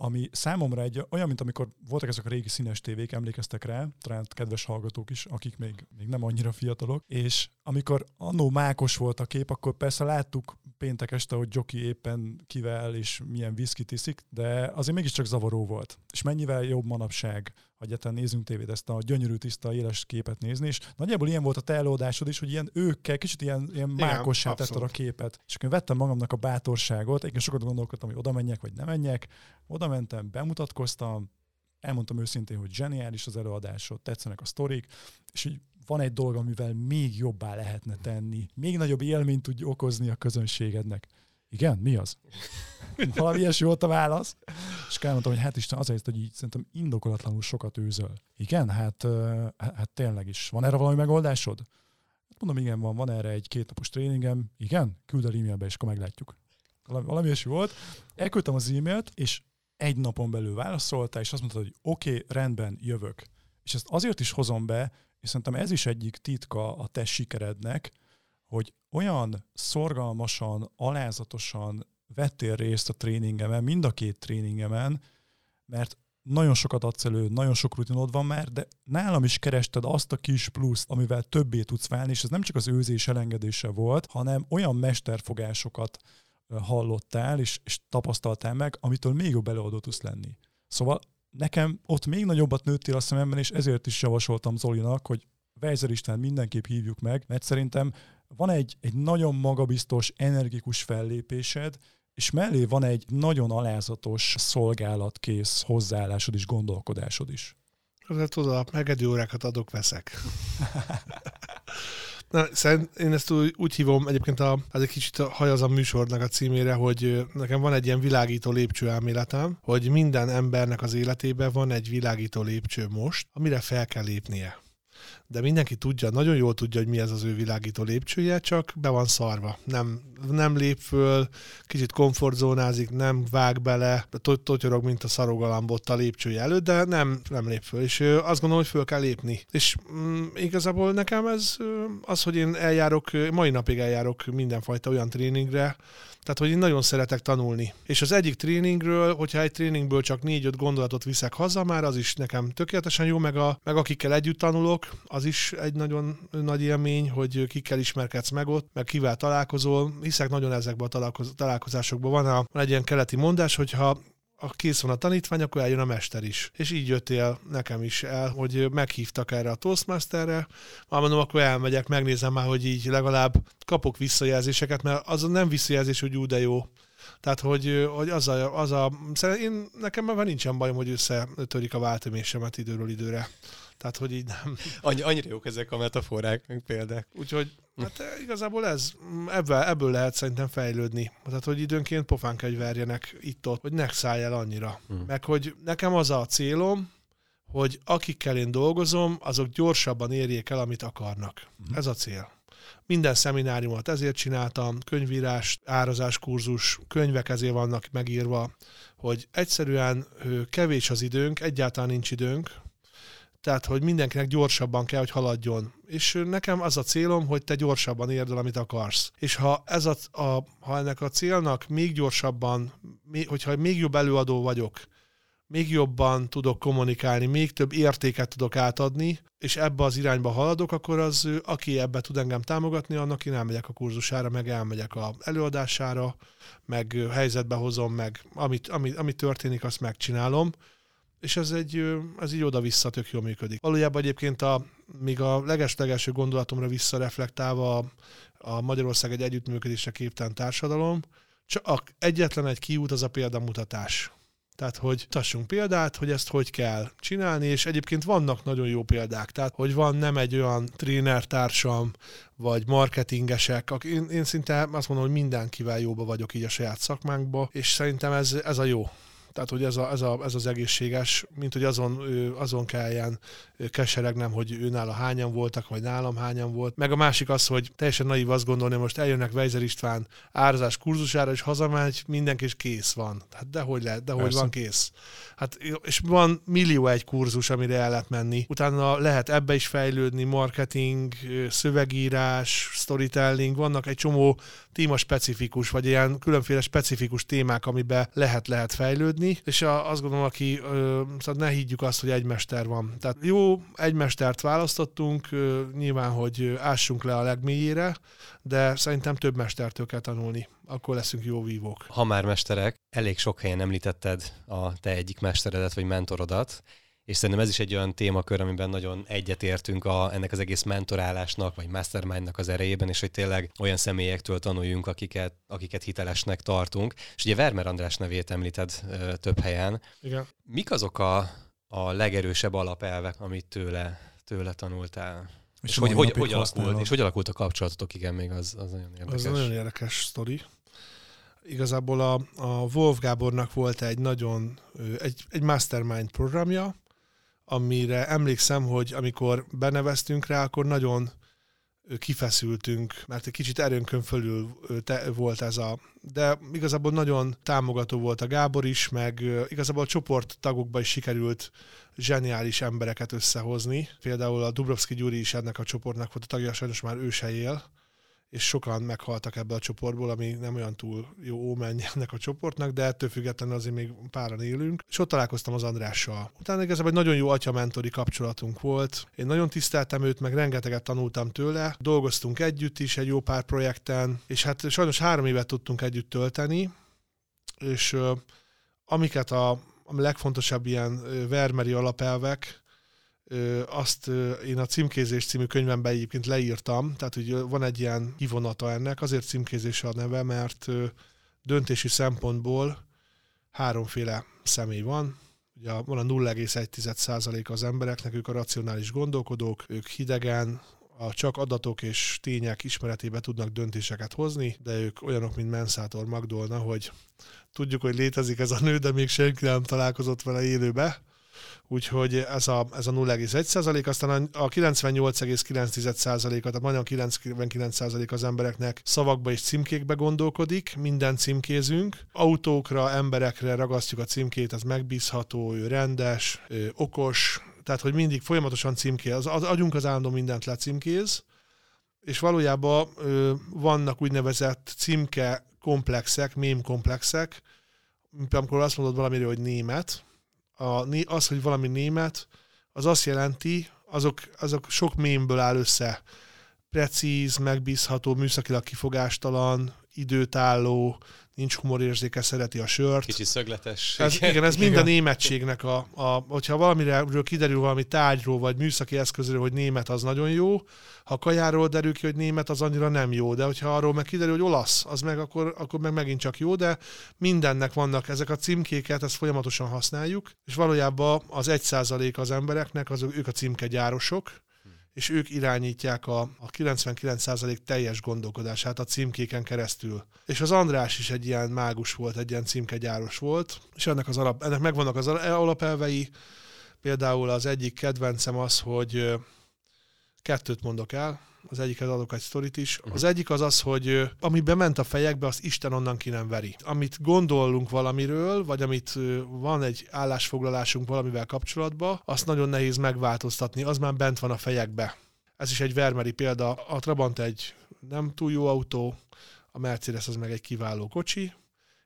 S3: ami számomra egy olyan, mint amikor voltak ezek a régi színes tévék, emlékeztek rá, talán kedves hallgatók is, akik még, még nem annyira fiatalok, és amikor annó mákos volt a kép, akkor persze láttuk péntek este, hogy Joki éppen kivel és milyen viszkit iszik, de azért mégiscsak zavaró volt. És mennyivel jobb manapság, egyáltalán nézünk tévét, ezt a gyönyörű, tiszta, éles képet nézni, és nagyjából ilyen volt a te előadásod is, hogy ilyen őkkel, kicsit ilyen, ilyen mákossá tetted a képet. És akkor vettem magamnak a bátorságot, egyébként sokat gondolkodtam, hogy oda menjek, vagy nem menjek, oda mentem, bemutatkoztam, elmondtam őszintén, hogy zseniális az előadásod, tetszenek a sztorik, és így van egy dolog, amivel még jobbá lehetne tenni, még nagyobb élményt tudj okozni a közönségednek. Igen, mi az? Valami ilyesmi volt a válasz. És elmondtam, hogy hát Isten, azért, hogy így szerintem indokolatlanul sokat őzöl. Igen, hát, hát tényleg is. Van erre valami megoldásod? Hát mondom, igen, van, van erre egy kétnapos tréningem. Igen? Küld el e-mailbe, és akkor meglátjuk. Valami, valami ilyesmi volt. Elküldtem az e-mailt, és egy napon belül válaszolta, és azt mondta, hogy oké, okay, rendben, jövök. És ezt azért is hozom be, és szerintem ez is egyik titka a te sikerednek, hogy olyan szorgalmasan, alázatosan vettél részt a tréningemen, mind a két tréningemen, mert nagyon sokat adsz elő, nagyon sok rutinod van már, de nálam is kerested azt a kis pluszt, amivel többé tudsz válni, és ez nem csak az őzés elengedése volt, hanem olyan mesterfogásokat hallottál és, és tapasztaltál meg, amitől még jobb előadó tudsz lenni. Szóval nekem ott még nagyobbat nőttél a szememben, és ezért is javasoltam Zolinak, hogy Weiser István mindenképp hívjuk meg, mert szerintem van egy, egy nagyon magabiztos, energikus fellépésed, és mellé van egy nagyon alázatos, szolgálatkész hozzáállásod és gondolkodásod is.
S1: Hát tudod, megedő órákat adok, veszek. Na, szerint én ezt úgy, úgy hívom, egyébként a, az egy kicsit hajaz a műsornak a címére, hogy nekem van egy ilyen világító lépcső elméletem, hogy minden embernek az életében van egy világító lépcső most, amire fel kell lépnie de mindenki tudja, nagyon jól tudja, hogy mi ez az ő világító lépcsője, csak be van szarva. Nem, nem lép föl, kicsit komfortzónázik, nem vág bele, totyorog, mint a szarogalambott a lépcsője előtt, de nem, nem lép föl. És azt gondolom, hogy föl kell lépni. És mm, igazából nekem ez az, hogy én eljárok, mai napig eljárok mindenfajta olyan tréningre, tehát, hogy én nagyon szeretek tanulni. És az egyik tréningről, hogyha egy tréningből csak négy-öt gondolatot viszek haza, már az is nekem tökéletesen jó, meg, a, meg akikkel együtt tanulok, az is egy nagyon nagy élmény, hogy kikkel ismerkedsz meg ott, meg kivel találkozol. Hiszek nagyon ezekben a találkoz, találkozásokban. Van, a, van egy ilyen keleti mondás, hogyha a kész van a tanítvány, akkor eljön a mester is. És így jöttél nekem is el, hogy meghívtak erre a Toastmasterre, már mondom, akkor elmegyek, megnézem már, hogy így legalább kapok visszajelzéseket, mert az nem visszajelzés, hogy úgy de jó. Tehát, hogy, hogy az, a, az a... Én, nekem már nincsen bajom, hogy összetörik a váltömésemet időről időre. Tehát, hogy így nem.
S2: Annyi, annyira jók ezek a metaforák, meg példák.
S1: Úgyhogy hát igazából ez, ebből, ebből lehet szerintem fejlődni. Tehát, hogy időnként pofán kell, hogy verjenek itt-ott, hogy ne szállj el annyira. Hmm. Meg, hogy nekem az a célom, hogy akikkel én dolgozom, azok gyorsabban érjék el, amit akarnak. Hmm. Ez a cél. Minden szemináriumot ezért csináltam, könyvírás, árazás kurzus, könyvek ezért vannak megírva, hogy egyszerűen kevés az időnk, egyáltalán nincs időnk, tehát, hogy mindenkinek gyorsabban kell, hogy haladjon. És nekem az a célom, hogy te gyorsabban érd el, amit akarsz. És ha, ez a, a, ha ennek a célnak még gyorsabban, még, hogyha még jobb előadó vagyok, még jobban tudok kommunikálni, még több értéket tudok átadni, és ebbe az irányba haladok, akkor az, aki ebbe tud engem támogatni, annak én elmegyek a kurzusára, meg elmegyek a előadására, meg helyzetbe hozom, meg amit, ami, ami történik, azt megcsinálom és ez egy, ez így oda-vissza tök jól működik. Valójában egyébként a, még a leges-legelső gondolatomra visszareflektálva a, a Magyarország egy együttműködésre képtelen társadalom, csak egyetlen egy kiút az a példamutatás. Tehát, hogy tassunk példát, hogy ezt hogy kell csinálni, és egyébként vannak nagyon jó példák. Tehát, hogy van nem egy olyan trénertársam, vagy marketingesek, én, én szinte azt mondom, hogy mindenkivel jóba vagyok így a saját szakmánkba, és szerintem ez, ez a jó. Tehát, hogy ez, a, ez, a, ez az egészséges, mint hogy azon, azon kelljen keseregnem, hogy ő nála hányan voltak, vagy nálam hányan volt. Meg a másik az, hogy teljesen naív azt gondolni, hogy most eljönnek Weiser István árazás kurzusára, és hazamegy, mindenki is kész van. Hát dehogy lehet, dehogy Persze. van kész. Hát, és van millió egy kurzus, amire el lehet menni. Utána lehet ebbe is fejlődni, marketing, szövegírás, storytelling, vannak egy csomó téma specifikus, vagy ilyen különféle specifikus témák, amiben lehet-lehet fejlődni, és a, azt gondolom, aki, szóval ne higgyük azt, hogy egy mester van. Tehát jó, egy mestert választottunk, nyilván, hogy ássunk le a legmélyére, de szerintem több mestertől kell tanulni, akkor leszünk jó vívók.
S2: Ha már mesterek, elég sok helyen említetted a te egyik mesteredet vagy mentorodat, és szerintem ez is egy olyan témakör, amiben nagyon egyetértünk a, ennek az egész mentorálásnak, vagy mastermindnak az erejében, és hogy tényleg olyan személyektől tanuljunk, akiket, akiket hitelesnek tartunk. És ugye Vermer András nevét említed ö, több helyen.
S1: Igen.
S2: Mik azok a, a legerősebb alapelvek, amit tőle, tőle tanultál? És, és hogy, hogy, hogy, alakult, és hogy alakult a kapcsolatotok, igen, még az, az nagyon érdekes.
S1: Az nagyon érdekes sztori. Igazából a, a Wolf Gábornak volt egy nagyon, egy, egy mastermind programja, amire emlékszem, hogy amikor beneveztünk rá, akkor nagyon kifeszültünk, mert egy kicsit erőnkön fölül te, volt ez a... De igazából nagyon támogató volt a Gábor is, meg igazából a csoporttagokban is sikerült zseniális embereket összehozni. Például a Dubrovski Gyuri is ennek a csoportnak volt a tagja, sajnos már ő se él, és sokan meghaltak ebből a csoportból, ami nem olyan túl jó ómenj ennek a csoportnak, de ettől függetlenül azért még páran élünk. És ott találkoztam az Andrással. Utána igazából egy nagyon jó atya-mentori kapcsolatunk volt. Én nagyon tiszteltem őt, meg rengeteget tanultam tőle. Dolgoztunk együtt is egy jó pár projekten, és hát sajnos három évet tudtunk együtt tölteni, és amiket a, a legfontosabb ilyen vermeri alapelvek, azt én a címkézés című könyvemben egyébként leírtam, tehát hogy van egy ilyen kivonata ennek, azért címkézés a neve, mert döntési szempontból háromféle személy van. Ugye van a 0,1% az embereknek, ők a racionális gondolkodók, ők hidegen, a csak adatok és tények ismeretében tudnak döntéseket hozni, de ők olyanok, mint Mensátor Magdolna, hogy tudjuk, hogy létezik ez a nő, de még senki nem találkozott vele élőbe, úgyhogy ez a, ez a 0,1 aztán a 98,9 tehát majdnem 99 az embereknek szavakba és címkékbe gondolkodik, minden címkézünk. Autókra, emberekre ragasztjuk a címkét, ez megbízható, ő rendes, ő okos, tehát hogy mindig folyamatosan címkéz, az, az agyunk az állandó mindent lecímkéz, és valójában ö, vannak úgynevezett címke komplexek, mém komplexek, amikor azt mondod valamiről, hogy német, a, az, hogy valami német, az azt jelenti, azok, azok sok mémből áll össze. Precíz, megbízható, műszakilag kifogástalan, időtálló, nincs humorérzéke, szereti a sört.
S2: Kicsi szögletes.
S1: Ez, igen, ez mind a németségnek a, a, hogyha valamiről kiderül valami tárgyról, vagy műszaki eszközről, hogy német, az nagyon jó. Ha kajáról derül ki, hogy német, az annyira nem jó. De hogyha arról meg kiderül, hogy olasz, az meg akkor, akkor meg megint csak jó, de mindennek vannak ezek a címkéket, ezt folyamatosan használjuk, és valójában az egy százalék az embereknek, azok ők a címkegyárosok, és ők irányítják a, a 99% teljes gondolkodását a címkéken keresztül. És az András is egy ilyen mágus volt, egy ilyen címkegyáros volt, és ennek, az alap, ennek megvannak az alapelvei, például az egyik kedvencem az, hogy kettőt mondok el, az egyikhez adok egy sztorit is. Az egyik az az, hogy ami bement a fejekbe, az Isten onnan ki nem veri. Amit gondolunk valamiről, vagy amit van egy állásfoglalásunk valamivel kapcsolatban, azt nagyon nehéz megváltoztatni, az már bent van a fejekbe. Ez is egy vermeri példa. A Trabant egy nem túl jó autó, a Mercedes az meg egy kiváló kocsi,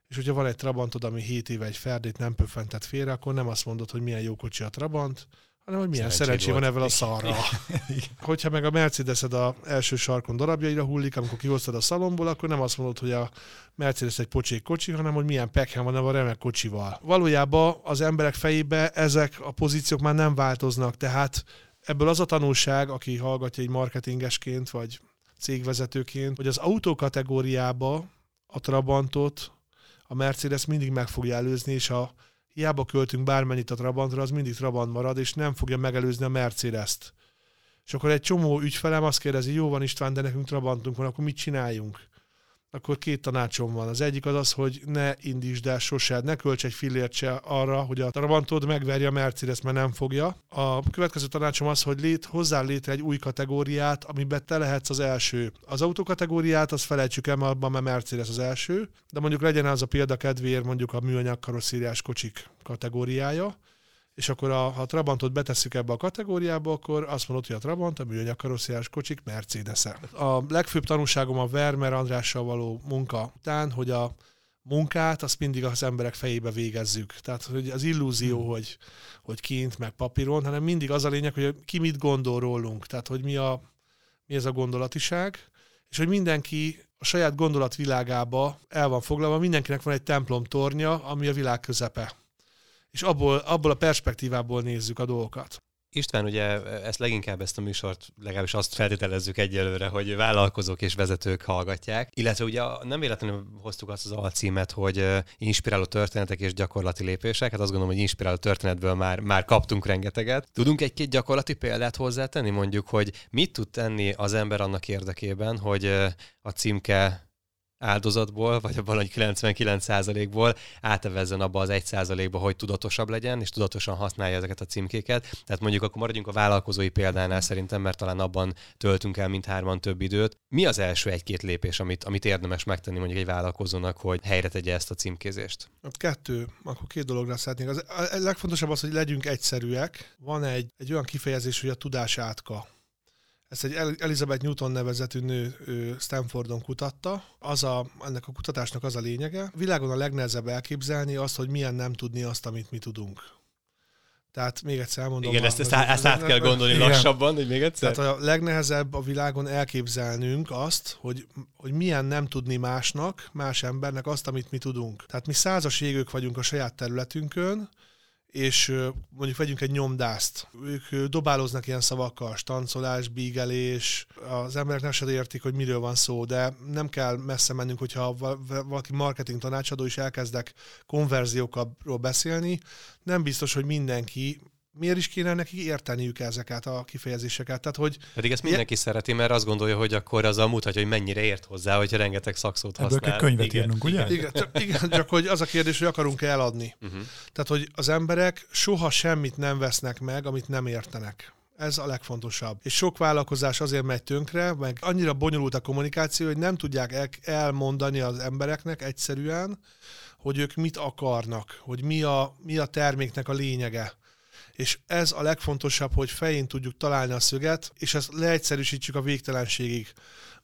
S1: és hogyha van egy Trabantod, ami 7 éve egy Ferdét nem pöffentett félre, akkor nem azt mondod, hogy milyen jó kocsi a Trabant, hanem hogy milyen szerencsé van ezzel a szarra. Hogyha meg a Mercedesed a első sarkon darabjaira hullik, amikor kihoztad a szalomból, akkor nem azt mondod, hogy a Mercedes egy pocsék kocsi, hanem hogy milyen pekhen van a remek kocsival. Valójában az emberek fejébe ezek a pozíciók már nem változnak, tehát ebből az a tanulság, aki hallgatja egy marketingesként, vagy cégvezetőként, hogy az autó kategóriába a Trabantot a Mercedes mindig meg fogja előzni, és a hiába költünk bármennyit a Trabantra, az mindig Trabant marad, és nem fogja megelőzni a Mercedes-t. És akkor egy csomó ügyfelem azt kérdezi, jó van István, de nekünk Trabantunk van, akkor mit csináljunk? Akkor két tanácsom van. Az egyik az az, hogy ne indítsd el sose, ne költs egy fillért se arra, hogy a Trabantod megverje a Mercedes, mert nem fogja. A következő tanácsom az, hogy lét, hozzá létre egy új kategóriát, amiben te lehetsz az első. Az autókategóriát, azt felejtsük el, abban mert Mercedes az első, de mondjuk legyen az a példa kedvéért mondjuk a műanyag karosszériás kocsik kategóriája, és akkor a, ha a Trabantot betesszük ebbe a kategóriába, akkor azt mondod, hogy a Trabant, a műanyag karosszériás kocsik mercedes -e. A legfőbb tanulságom a Vermeer Andrással való munka után, hogy a munkát azt mindig az emberek fejébe végezzük. Tehát hogy az illúzió, hmm. hogy, hogy kint, meg papíron, hanem mindig az a lényeg, hogy ki mit gondol rólunk. Tehát, hogy mi, a, mi ez a gondolatiság, és hogy mindenki a saját gondolatvilágába el van foglalva, mindenkinek van egy templom tornya, ami a világ közepe és abból, abból a perspektívából nézzük a dolgokat.
S2: István, ugye ezt leginkább ezt a műsort, legalábbis azt feltételezzük egyelőre, hogy vállalkozók és vezetők hallgatják, illetve ugye nem véletlenül hoztuk azt az alcímet, hogy inspiráló történetek és gyakorlati lépések, hát azt gondolom, hogy inspiráló történetből már, már kaptunk rengeteget. Tudunk egy-két gyakorlati példát hozzátenni, mondjuk, hogy mit tud tenni az ember annak érdekében, hogy a címke áldozatból, vagy abban a 99%-ból átevezzen abba az 1%-ba, hogy tudatosabb legyen, és tudatosan használja ezeket a címkéket. Tehát mondjuk akkor maradjunk a vállalkozói példánál szerintem, mert talán abban töltünk el hárman több időt. Mi az első egy-két lépés, amit, amit érdemes megtenni mondjuk egy vállalkozónak, hogy helyre tegye ezt a címkézést?
S1: Kettő, akkor két dologra szeretnék. Az, a legfontosabb az, hogy legyünk egyszerűek. Van egy, egy olyan kifejezés, hogy a tudás átka. Ezt egy Elizabeth Newton nevezetű nő Stanfordon kutatta. Az a, ennek a kutatásnak az a lényege. Világon a legnehezebb elképzelni azt, hogy milyen nem tudni azt, amit mi tudunk. Tehát még egyszer elmondom.
S2: Igen, ezt, ezt, ezt át kell gondolni igen. lassabban, hogy még egyszer.
S1: Tehát a legnehezebb a világon elképzelnünk azt, hogy, hogy milyen nem tudni másnak, más embernek azt, amit mi tudunk. Tehát mi százas égők vagyunk a saját területünkön, és mondjuk vegyünk egy nyomdást. Ők dobálóznak ilyen szavakkal, stancolás, bígelés, az emberek nem se értik, hogy miről van szó, de nem kell messze mennünk, hogyha valaki marketing tanácsadó is elkezdek konverziókról beszélni, nem biztos, hogy mindenki miért is kéne neki érteniük ezeket a kifejezéseket? Tehát, hogy
S2: Pedig ezt mindenki ilyen... szereti, mert azt gondolja, hogy akkor az a mutatja, hogy mennyire ért hozzá, hogyha rengeteg szakszót használ.
S3: Ebből kell könyvet igen. írnunk, ugye?
S1: Igen, csak, igen, csak hogy az a kérdés, hogy akarunk eladni. Uh-huh. Tehát, hogy az emberek soha semmit nem vesznek meg, amit nem értenek. Ez a legfontosabb. És sok vállalkozás azért megy tönkre, meg annyira bonyolult a kommunikáció, hogy nem tudják elmondani az embereknek egyszerűen, hogy ők mit akarnak, hogy mi a, mi a terméknek a lényege és ez a legfontosabb, hogy fején tudjuk találni a szöget, és ezt leegyszerűsítsük a végtelenségig.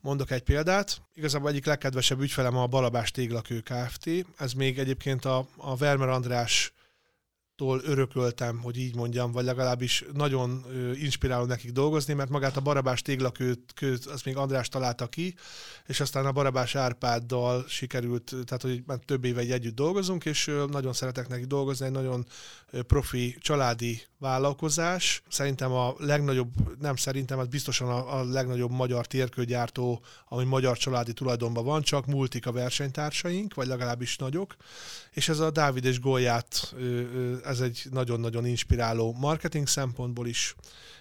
S1: Mondok egy példát. Igazából egyik legkedvesebb ügyfelem a Balabás Téglakő Kft. Ez még egyébként a, a Vermer András tól örököltem, hogy így mondjam, vagy legalábbis nagyon inspiráló nekik dolgozni, mert magát a Barabás téglakőt köt, azt még András találta ki, és aztán a Barabás Árpáddal sikerült, tehát hogy már több éve együtt dolgozunk, és nagyon szeretek neki dolgozni, egy nagyon profi családi vállalkozás. Szerintem a legnagyobb, nem szerintem, az biztosan a, a legnagyobb magyar térkőgyártó, ami magyar családi tulajdonban van, csak multik a versenytársaink, vagy legalábbis nagyok, és ez a Dávid és Gólját, ez egy nagyon-nagyon inspiráló marketing szempontból is,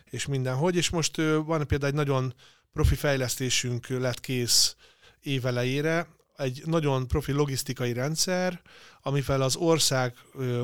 S1: és mindenhogy, és most van például egy nagyon profi fejlesztésünk lett kész évelejére, egy nagyon profi logisztikai rendszer, amivel az ország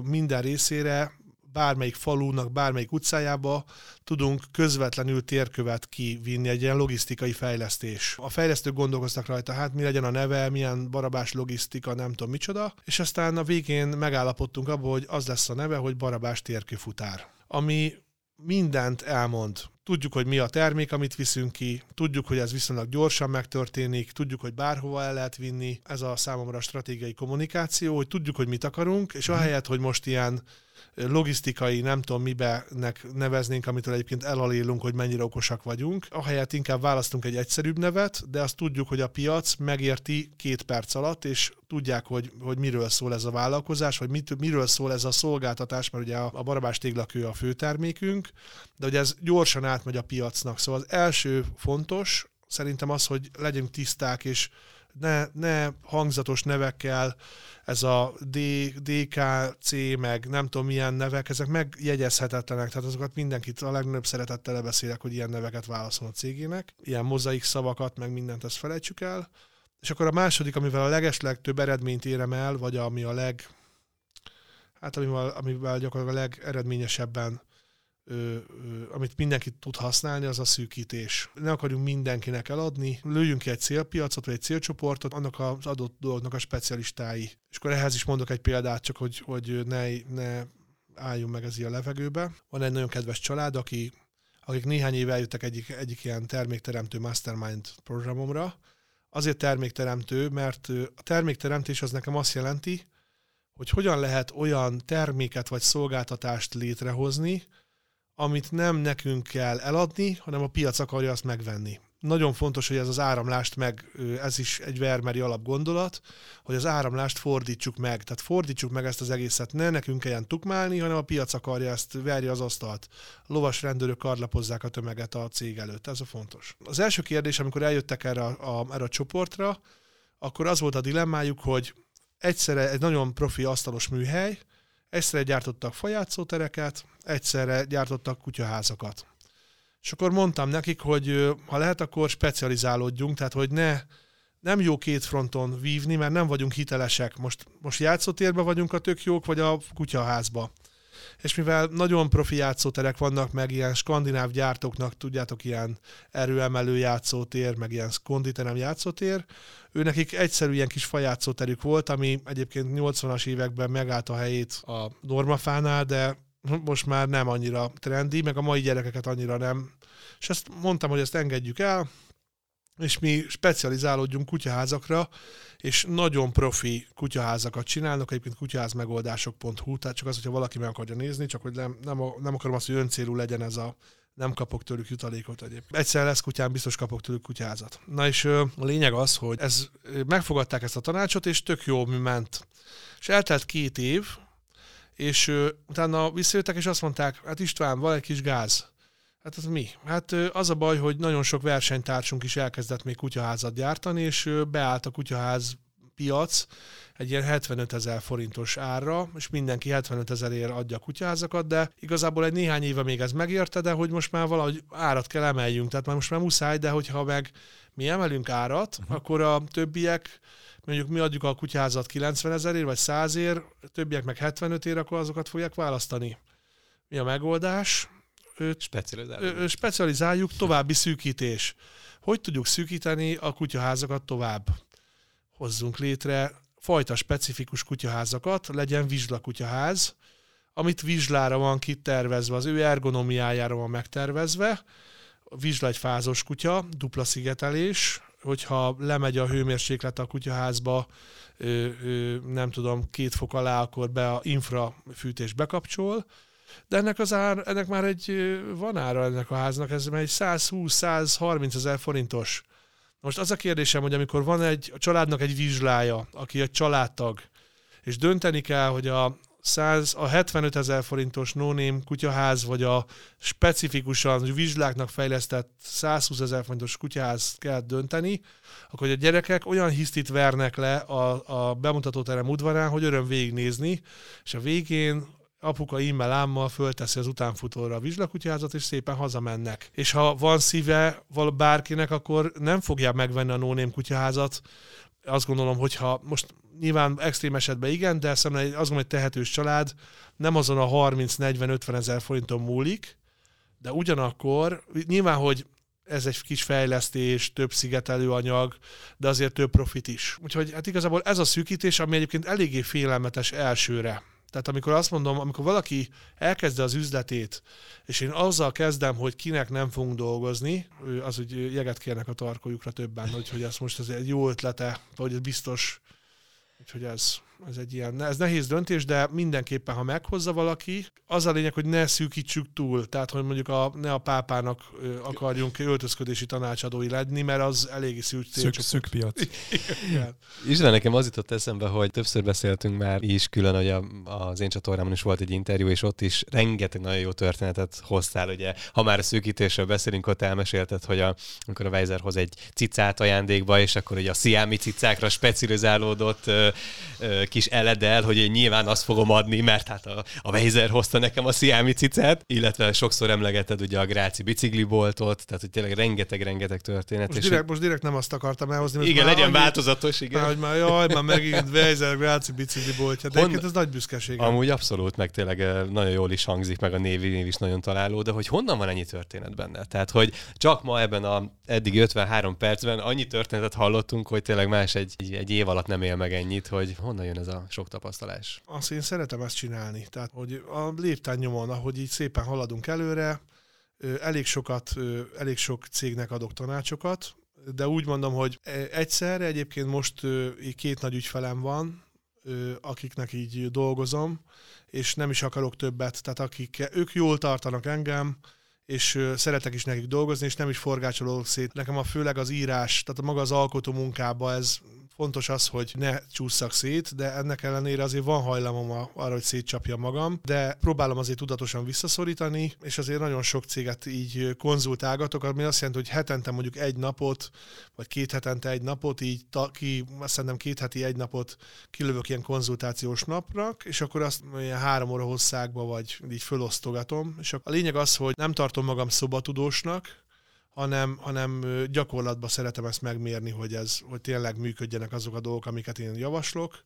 S1: minden részére bármelyik falunak, bármelyik utcájába tudunk közvetlenül térkövet kivinni, egy ilyen logisztikai fejlesztés. A fejlesztők gondolkoztak rajta, hát mi legyen a neve, milyen barabás logisztika, nem tudom micsoda, és aztán a végén megállapodtunk abban, hogy az lesz a neve, hogy barabás térkőfutár. Ami mindent elmond. Tudjuk, hogy mi a termék, amit viszünk ki, tudjuk, hogy ez viszonylag gyorsan megtörténik, tudjuk, hogy bárhova el lehet vinni. Ez a számomra stratégiai kommunikáció, hogy tudjuk, hogy mit akarunk, és ahelyett, hogy most ilyen logisztikai, nem tudom mibenek neveznénk, amitől egyébként elalélunk, hogy mennyire okosak vagyunk. Ahelyett inkább választunk egy egyszerűbb nevet, de azt tudjuk, hogy a piac megérti két perc alatt, és tudják, hogy, hogy miről szól ez a vállalkozás, vagy mit, miről szól ez a szolgáltatás, mert ugye a, a barabás téglakő a főtermékünk, de hogy ez gyorsan átmegy a piacnak. Szóval az első fontos, szerintem az, hogy legyünk tiszták, és ne, ne hangzatos nevekkel, ez a D, DKC, meg nem tudom milyen nevek, ezek megjegyezhetetlenek, tehát azokat mindenkit a legnagyobb szeretettel beszélek, hogy ilyen neveket válaszol a cégének, ilyen mozaik szavakat, meg mindent ezt felejtsük el. És akkor a második, amivel a legesleg több eredményt érem el, vagy ami a leg, hát amivel, amivel gyakorlatilag a legeredményesebben ö, ö, amit mindenki tud használni, az a szűkítés. Ne akarjunk mindenkinek eladni, lőjünk ki egy célpiacot, vagy egy célcsoportot, annak az adott dolognak a specialistái. És akkor ehhez is mondok egy példát, csak hogy, hogy ne, ne álljunk meg ez a levegőbe. Van egy nagyon kedves család, aki, akik néhány éve eljöttek egyik, egyik ilyen termékteremtő mastermind programomra. Azért termékteremtő, mert a termékteremtés az nekem azt jelenti, hogy hogyan lehet olyan terméket vagy szolgáltatást létrehozni, amit nem nekünk kell eladni, hanem a piac akarja azt megvenni. Nagyon fontos, hogy ez az áramlást meg, ez is egy vermeri alapgondolat, hogy az áramlást fordítsuk meg. Tehát fordítsuk meg ezt az egészet. Ne nekünk kelljen tukmálni, hanem a piac akarja ezt, verje az asztalt. Lovas rendőrök karlapozzák a tömeget a cég előtt. Ez a fontos. Az első kérdés, amikor eljöttek erre a, a, erre a csoportra, akkor az volt a dilemmájuk, hogy egyszerre egy nagyon profi asztalos műhely, Egyszerre gyártottak fajátszótereket, egyszerre gyártottak kutyaházakat. És akkor mondtam nekik, hogy ha lehet, akkor specializálódjunk, tehát hogy ne nem jó két fronton vívni, mert nem vagyunk hitelesek. Most, most játszótérben vagyunk a tök jók, vagy a kutyaházba. És mivel nagyon profi játszóterek vannak, meg ilyen skandináv gyártóknak, tudjátok, ilyen erőemelő játszótér, meg ilyen konditerem játszótér, ő nekik egyszerű ilyen kis fajátszóterük volt, ami egyébként 80-as években megállt a helyét a normafánál, de most már nem annyira trendi, meg a mai gyerekeket annyira nem. És ezt mondtam, hogy ezt engedjük el, és mi specializálódjunk kutyaházakra, és nagyon profi kutyaházakat csinálnak, egyébként kutyaházmegoldások.hu, tehát csak az, hogyha valaki meg akarja nézni, csak hogy nem, nem, nem akarom azt, hogy öncélú legyen ez a nem kapok tőlük jutalékot egyébként. Egyszer lesz kutyám, biztos kapok tőlük kutyázat. Na és a lényeg az, hogy ez, megfogadták ezt a tanácsot, és tök jó mi ment. És eltelt két év, és utána visszajöttek, és azt mondták, hát István, van egy kis gáz Hát az mi? Hát az a baj, hogy nagyon sok versenytársunk is elkezdett még kutyaházat gyártani, és beállt a kutyaház piac egy ilyen 75 ezer forintos árra, és mindenki 75 ezerért adja a kutyázakat, de igazából egy néhány éve még ez megérte, de hogy most már valahogy árat kell emeljünk, tehát már most már muszáj, de hogyha meg mi emelünk árat, uh-huh. akkor a többiek mondjuk mi adjuk a kutyázat 90 ezerért, vagy 100 ér, többiek meg 75 ér, akkor azokat fogják választani. Mi a megoldás?
S2: Specializáljuk.
S1: specializáljuk, további szűkítés. Hogy tudjuk szűkíteni a kutyaházakat tovább? Hozzunk létre fajta specifikus kutyaházakat, legyen vizsla kutyaház, amit vizslára van kitervezve, az ő ergonomiájára van megtervezve. A vizsla egy fázos kutya, dupla szigetelés, hogyha lemegy a hőmérséklet a kutyaházba, nem tudom, két fok alá, akkor be a infrafűtés bekapcsol, de ennek az ár, ennek már egy, van ára ennek a háznak, ez már egy 120-130 ezer forintos. Most az a kérdésem, hogy amikor van egy a családnak egy vizslája, aki egy családtag, és dönteni kell, hogy a 100, a 75 ezer forintos no kutyaház, vagy a specifikusan vizsláknak fejlesztett 120 ezer forintos kutyaház kell dönteni, akkor a gyerekek olyan hisztit vernek le a, a bemutatóterem udvarán, hogy öröm végignézni, és a végén apuka immel ámmal fölteszi az utánfutóra a vizslakutyázat, és szépen hazamennek. És ha van szíve val bárkinek, akkor nem fogja megvenni a nóném kutyaházat. Azt gondolom, hogyha most nyilván extrém esetben igen, de szerintem azt gondolom, hogy tehetős család nem azon a 30-40-50 ezer forinton múlik, de ugyanakkor nyilván, hogy ez egy kis fejlesztés, több szigetelő anyag, de azért több profit is. Úgyhogy hát igazából ez a szűkítés, ami egyébként eléggé félelmetes elsőre. Tehát amikor azt mondom, amikor valaki elkezdi az üzletét, és én azzal kezdem, hogy kinek nem fogunk dolgozni, az, hogy jeget kérnek a tarkójukra többen, hogy, hogy ez most ez egy jó ötlete, vagy ez biztos, úgyhogy ez ez egy ilyen, ez nehéz döntés, de mindenképpen, ha meghozza valaki, az a lényeg, hogy ne szűkítsük túl, tehát hogy mondjuk a, ne a pápának akarjunk öltözködési tanácsadói lenni, mert az eléggé szűk
S3: Szűk, szűk piac.
S2: István, nekem az jutott eszembe, hogy többször beszéltünk már is külön, hogy a, az én csatornámon is volt egy interjú, és ott is rengeteg nagyon jó történetet hoztál, ugye, ha már a szűkítésről beszélünk, ott elmesélted, hogy a, amikor a Weiser hoz egy cicát ajándékba, és akkor ugye a sziámi cicákra specializálódott ö, ö, kis eledel, hogy én nyilván azt fogom adni, mert hát a, a Weiser hozta nekem a Siami cicet, illetve sokszor emlegeted ugye a Gráci bicikliboltot, tehát hogy tényleg rengeteg-rengeteg történet.
S1: Most, és direkt, most direkt nem azt akartam elhozni.
S2: Igen, legyen annyi, változatos, igen.
S1: Már, hogy már jaj, már megint Weiser Gráci bicikliboltja, de Hon... ez nagy büszkeség.
S2: Amúgy abszolút, meg tényleg eh, nagyon jól is hangzik, meg a név, név is nagyon találó, de hogy honnan van ennyi történet benne? Tehát, hogy csak ma ebben a eddig 53 percben annyi történetet hallottunk, hogy tényleg más egy, egy év alatt nem él meg ennyit, hogy honnan jön ez a sok tapasztalás?
S1: Azt én szeretem ezt csinálni. Tehát, hogy a léptán nyomon, ahogy így szépen haladunk előre, elég sokat, elég sok cégnek adok tanácsokat, de úgy mondom, hogy egyszerre egyébként most két nagy ügyfelem van, akiknek így dolgozom, és nem is akarok többet, tehát akik, ők jól tartanak engem, és szeretek is nekik dolgozni, és nem is forgácsolok szét. Nekem a főleg az írás, tehát maga az alkotó munkába ez fontos az, hogy ne csúszak szét, de ennek ellenére azért van hajlamom arra, hogy szétcsapja magam, de próbálom azért tudatosan visszaszorítani, és azért nagyon sok céget így konzultálgatok, ami azt jelenti, hogy hetente mondjuk egy napot, vagy két hetente egy napot, így ta, ki, azt szerintem két heti egy napot kilövök ilyen konzultációs napnak, és akkor azt ilyen három óra hosszákba, vagy így fölosztogatom, és a lényeg az, hogy nem tartom magam szobatudósnak, hanem, hanem gyakorlatban szeretem ezt megmérni, hogy, ez, hogy tényleg működjenek azok a dolgok, amiket én javaslok,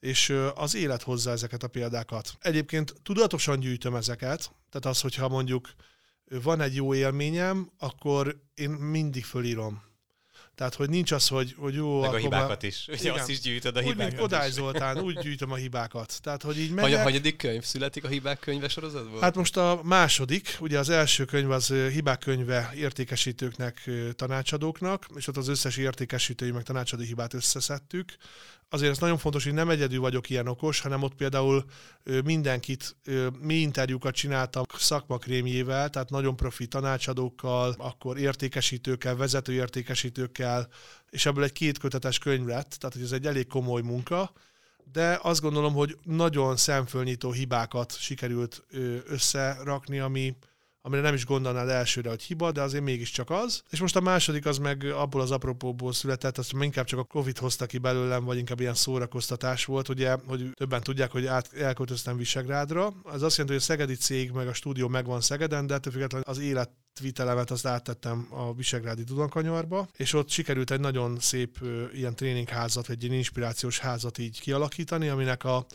S1: és az élet hozza ezeket a példákat. Egyébként tudatosan gyűjtöm ezeket, tehát az, hogyha mondjuk van egy jó élményem, akkor én mindig fölírom. Tehát, hogy nincs az, hogy, hogy jó...
S2: Meg a hibákat már... is. Ugye azt is gyűjtöd a
S1: úgy,
S2: hibákat
S1: Úgy, Odály Zoltán, úgy gyűjtöm a hibákat. Tehát, hogy így megyek...
S2: A hagyadik könyv születik a hibák könyve sorozatból?
S1: Hát most a második, ugye az első könyv az hibák könyve értékesítőknek, tanácsadóknak, és ott az összes értékesítői meg tanácsadó hibát összeszedtük azért ez nagyon fontos, hogy nem egyedül vagyok ilyen okos, hanem ott például mindenkit, mi interjúkat csináltam szakmakrémjével, tehát nagyon profi tanácsadókkal, akkor értékesítőkkel, vezető értékesítőkkel, és ebből egy kétkötetes könyv lett, tehát hogy ez egy elég komoly munka, de azt gondolom, hogy nagyon szemfölnyitó hibákat sikerült összerakni, ami, amire nem is gondolnád elsőre, hogy hiba, de azért mégiscsak az. És most a második az meg abból az apropóból született, azt inkább csak a Covid hozta ki belőlem, vagy inkább ilyen szórakoztatás volt, ugye, hogy többen tudják, hogy át, elköltöztem Visegrádra. Ez azt jelenti, hogy a szegedi cég meg a stúdió megvan Szegeden, de ettől függetlenül az élet vitelemet azt áttettem a Visegrádi Dunankanyarba, és ott sikerült egy nagyon szép ilyen tréningházat, vagy egy inspirációs házat így kialakítani, aminek a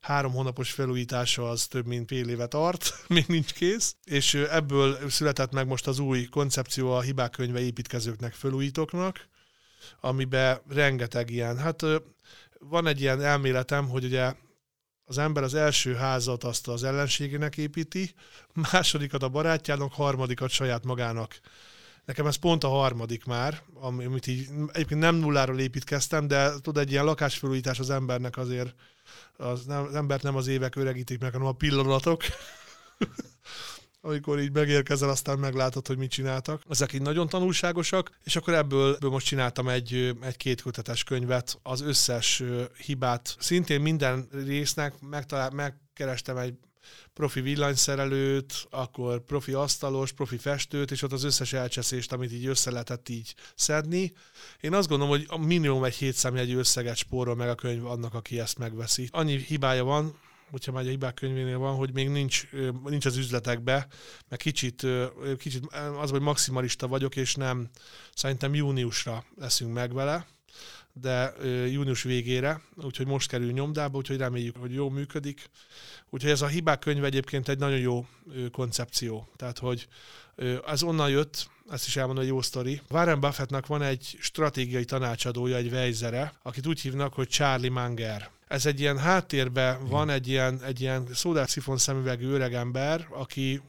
S1: három hónapos felújítása az több mint fél éve tart, még nincs kész, és ebből született meg most az új koncepció a hibák könyve építkezőknek, felújítóknak, amiben rengeteg ilyen, hát van egy ilyen elméletem, hogy ugye az ember az első házat azt az ellenségének építi, másodikat a barátjának, harmadikat saját magának. Nekem ez pont a harmadik már, amit így egyébként nem nulláról építkeztem, de tudod, egy ilyen lakásfelújítás az embernek azért az, nem, az embert nem az évek öregítik meg, hanem a pillanatok. amikor így megérkezel, aztán meglátod, hogy mit csináltak. Ezek így nagyon tanulságosak, és akkor ebből, ebből most csináltam egy, egy kétkötetes könyvet, az összes hibát, szintén minden résznek megtalál, megkerestem egy profi villanyszerelőt, akkor profi asztalos, profi festőt, és ott az összes elcseszést, amit így össze lehetett így szedni. Én azt gondolom, hogy a minimum egy hétszámjegyű összeget spórol meg a könyv annak, aki ezt megveszi. Annyi hibája van, hogyha már egy hibák könyvénél van, hogy még nincs, nincs az üzletekbe, mert kicsit, kicsit az, hogy maximalista vagyok, és nem, szerintem júniusra leszünk meg vele, de június végére, úgyhogy most kerül nyomdába, úgyhogy reméljük, hogy jó működik. Úgyhogy ez a hibák könyv egyébként egy nagyon jó koncepció. Tehát, hogy ez onnan jött, ezt is elmondom, hogy jó sztori. Warren Buffettnak van egy stratégiai tanácsadója, egy vejzere, akit úgy hívnak, hogy Charlie Munger. Ez egy ilyen háttérben van egy ilyen, egy ilyen szódárszifon szemüvegű öregember, aki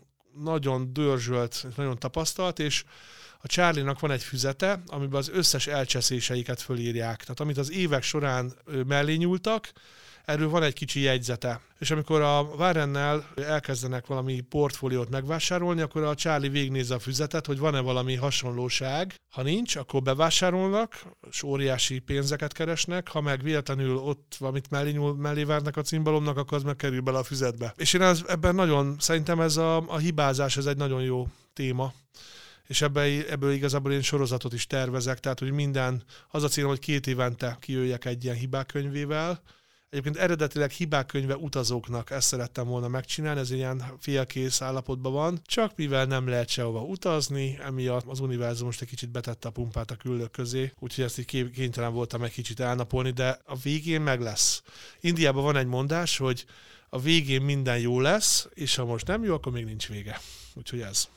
S1: nagyon dörzsölt, nagyon tapasztalt, és a Charlie-nak van egy füzete, amiben az összes elcseszéseiket fölírják. Tehát amit az évek során mellé nyúltak, erről van egy kicsi jegyzete. És amikor a Warrennel elkezdenek valami portfóliót megvásárolni, akkor a Charlie végignézze a füzetet, hogy van-e valami hasonlóság. Ha nincs, akkor bevásárolnak, és óriási pénzeket keresnek, ha meg véletlenül ott valamit mellé, nyúl, mellé várnak a cimbalomnak, akkor az meg kerül bele a füzetbe. És én ebben nagyon, szerintem ez a, a hibázás, ez egy nagyon jó téma és ebből, ebből igazából én sorozatot is tervezek, tehát hogy minden, az a célom, hogy két évente kijöjjek egy ilyen hibákönyvével, Egyébként eredetileg hibákönyve utazóknak ezt szerettem volna megcsinálni, ez ilyen félkész állapotban van, csak mivel nem lehet sehova utazni, emiatt az univerzum most egy kicsit betette a pumpát a küllők közé, úgyhogy ezt így kénytelen voltam egy kicsit elnapolni, de a végén meg lesz. Indiában van egy mondás, hogy a végén minden jó lesz, és ha most nem jó, akkor még nincs vége. Úgyhogy ez.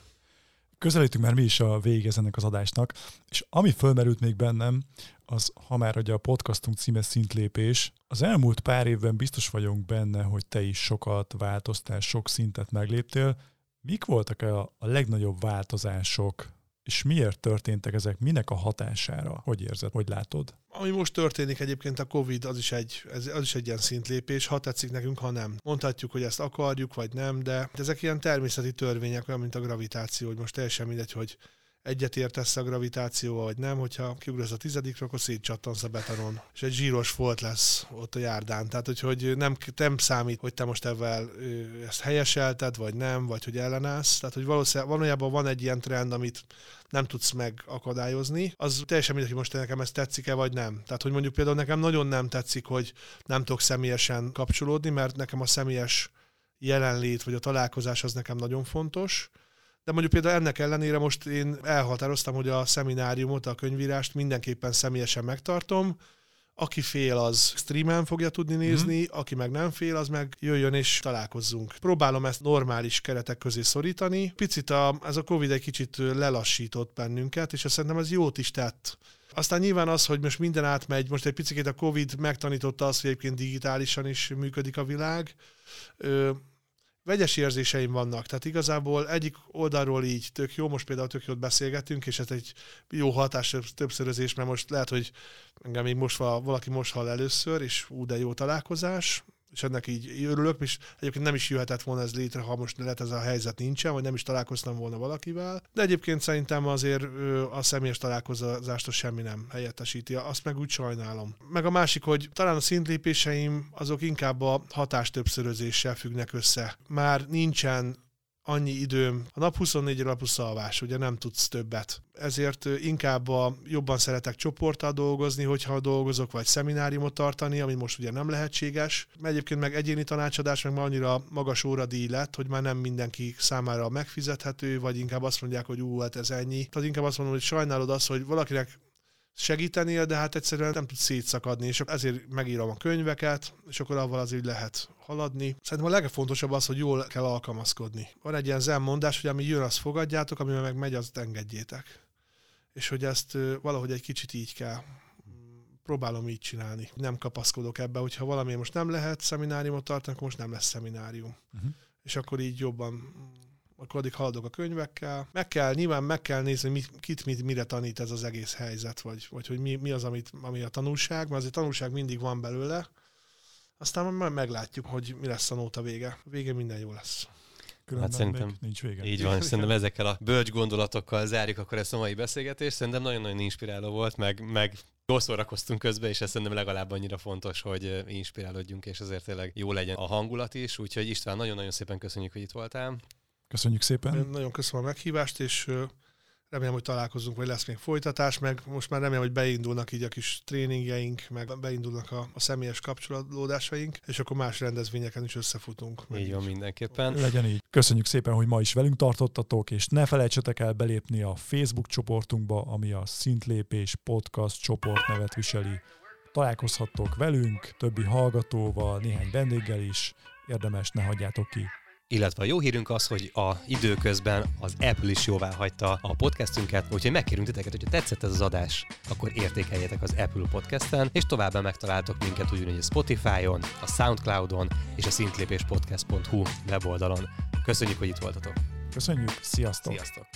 S3: Közelítünk már mi is a végez ennek az adásnak, és ami fölmerült még bennem, az, ha már ugye a podcastunk címe szintlépés, az elmúlt pár évben biztos vagyunk benne, hogy te is sokat változtál, sok szintet megléptél. Mik voltak a, a legnagyobb változások és miért történtek ezek? Minek a hatására? Hogy érzed? Hogy látod?
S1: Ami most történik egyébként a Covid, az is egy, ez, az is egy ilyen szintlépés, ha tetszik nekünk, ha nem. Mondhatjuk, hogy ezt akarjuk, vagy nem, de ezek ilyen természeti törvények, olyan, mint a gravitáció, hogy most teljesen mindegy, hogy egyet értesz a gravitációval, vagy nem, hogyha kiugrasz a tizedikre, akkor szétcsattansz a betonon, és egy zsíros folt lesz ott a járdán. Tehát, hogy, hogy nem, nem számít, hogy te most ebben ezt helyeselted, vagy nem, vagy hogy ellenállsz. Tehát, hogy valószínűleg valójában van egy ilyen trend, amit nem tudsz megakadályozni. Az teljesen mindegy, hogy most nekem ez tetszik-e, vagy nem. Tehát, hogy mondjuk például nekem nagyon nem tetszik, hogy nem tudok személyesen kapcsolódni, mert nekem a személyes jelenlét, vagy a találkozás az nekem nagyon fontos De mondjuk például ennek ellenére most én elhatároztam, hogy a szemináriumot, a könyvírást mindenképpen személyesen megtartom, aki fél, az streamen fogja tudni nézni, mm. aki meg nem fél, az meg jöjjön és találkozzunk. Próbálom ezt normális keretek közé szorítani. Picit a, ez a Covid egy kicsit lelassított bennünket, és azt szerintem ez jót is tett. Aztán nyilván az, hogy most minden átmegy, most egy picit a Covid megtanította azt, hogy egyébként digitálisan is működik a világ. Ö, vegyes érzéseim vannak, tehát igazából egyik oldalról így tök jó, most például tök jót beszélgetünk, és ez egy jó hatás többszörözés, mert most lehet, hogy engem még most valaki most hall először, és ú, de jó találkozás, és ennek így örülök, és egyébként nem is jöhetett volna ez létre, ha most lehet ez a helyzet nincsen, vagy nem is találkoztam volna valakivel. De egyébként szerintem azért a személyes találkozást semmi nem helyettesíti, azt meg úgy sajnálom. Meg a másik, hogy talán a szintlépéseim azok inkább a hatás többszörözéssel függnek össze. Már nincsen annyi időm, a nap 24 alapú szalvás, ugye nem tudsz többet. Ezért inkább a, jobban szeretek csoporttal dolgozni, hogyha dolgozok, vagy szemináriumot tartani, ami most ugye nem lehetséges. Egyébként meg egyéni tanácsadás meg már annyira magas óradíj lett, hogy már nem mindenki számára megfizethető, vagy inkább azt mondják, hogy ú, hát ez ennyi. Tehát inkább azt mondom, hogy sajnálod azt, hogy valakinek segítenél, de hát egyszerűen nem tud szétszakadni, és ezért megírom a könyveket, és akkor avval az így lehet haladni. Szerintem a legfontosabb az, hogy jól kell alkalmazkodni. Van egy ilyen zen mondás, hogy ami jön, azt fogadjátok, ami meg megy, azt engedjétek. És hogy ezt valahogy egy kicsit így kell próbálom így csinálni. Nem kapaszkodok ebbe, hogyha valami most nem lehet szemináriumot tartani, akkor most nem lesz szeminárium. Uh-huh. És akkor így jobban akkor addig haladok a könyvekkel. Meg kell, nyilván meg kell nézni, mit, kit mit, mire tanít ez az egész helyzet, vagy, vagy hogy mi, mi az, amit, ami a tanulság, mert azért tanulság mindig van belőle, aztán majd meglátjuk, hogy mi lesz a nóta vége. Vége minden jó lesz.
S2: Különben hát szerintem nincs vége. Így van, szerintem ezekkel a bölcs gondolatokkal zárjuk akkor ezt a mai beszélgetést. Szerintem nagyon-nagyon inspiráló volt, meg, meg jól szórakoztunk közben, és ez szerintem legalább annyira fontos, hogy inspirálódjunk, és azért tényleg jó legyen a hangulat is. Úgyhogy István, nagyon-nagyon szépen köszönjük, hogy itt voltál.
S3: Köszönjük szépen.
S1: Én nagyon köszönöm a meghívást, és remélem, hogy találkozunk, vagy lesz még folytatás, meg most már remélem, hogy beindulnak így a kis tréningjeink, meg beindulnak a, a személyes kapcsolódásaink, és akkor más rendezvényeken is összefutunk.
S2: Így van, mindenképpen.
S3: Legyen így. Köszönjük szépen, hogy ma is velünk tartottatok, és ne felejtsetek el belépni a Facebook csoportunkba, ami a Szintlépés Podcast csoport nevet viseli. Találkozhattok velünk, többi hallgatóval, néhány vendéggel is. Érdemes, ne hagyjátok ki.
S2: Illetve a jó hírünk az, hogy a időközben az Apple is jóvá hagyta a podcastünket, úgyhogy megkérünk titeket, hogyha tetszett ez az adás, akkor értékeljetek az Apple podcasten, és továbbá megtaláltok minket ugyanúgy a Spotify-on, a Soundcloud-on és a szintlépéspodcast.hu weboldalon. Köszönjük, hogy itt voltatok!
S3: Köszönjük, sziasztok!
S2: Sziasztok!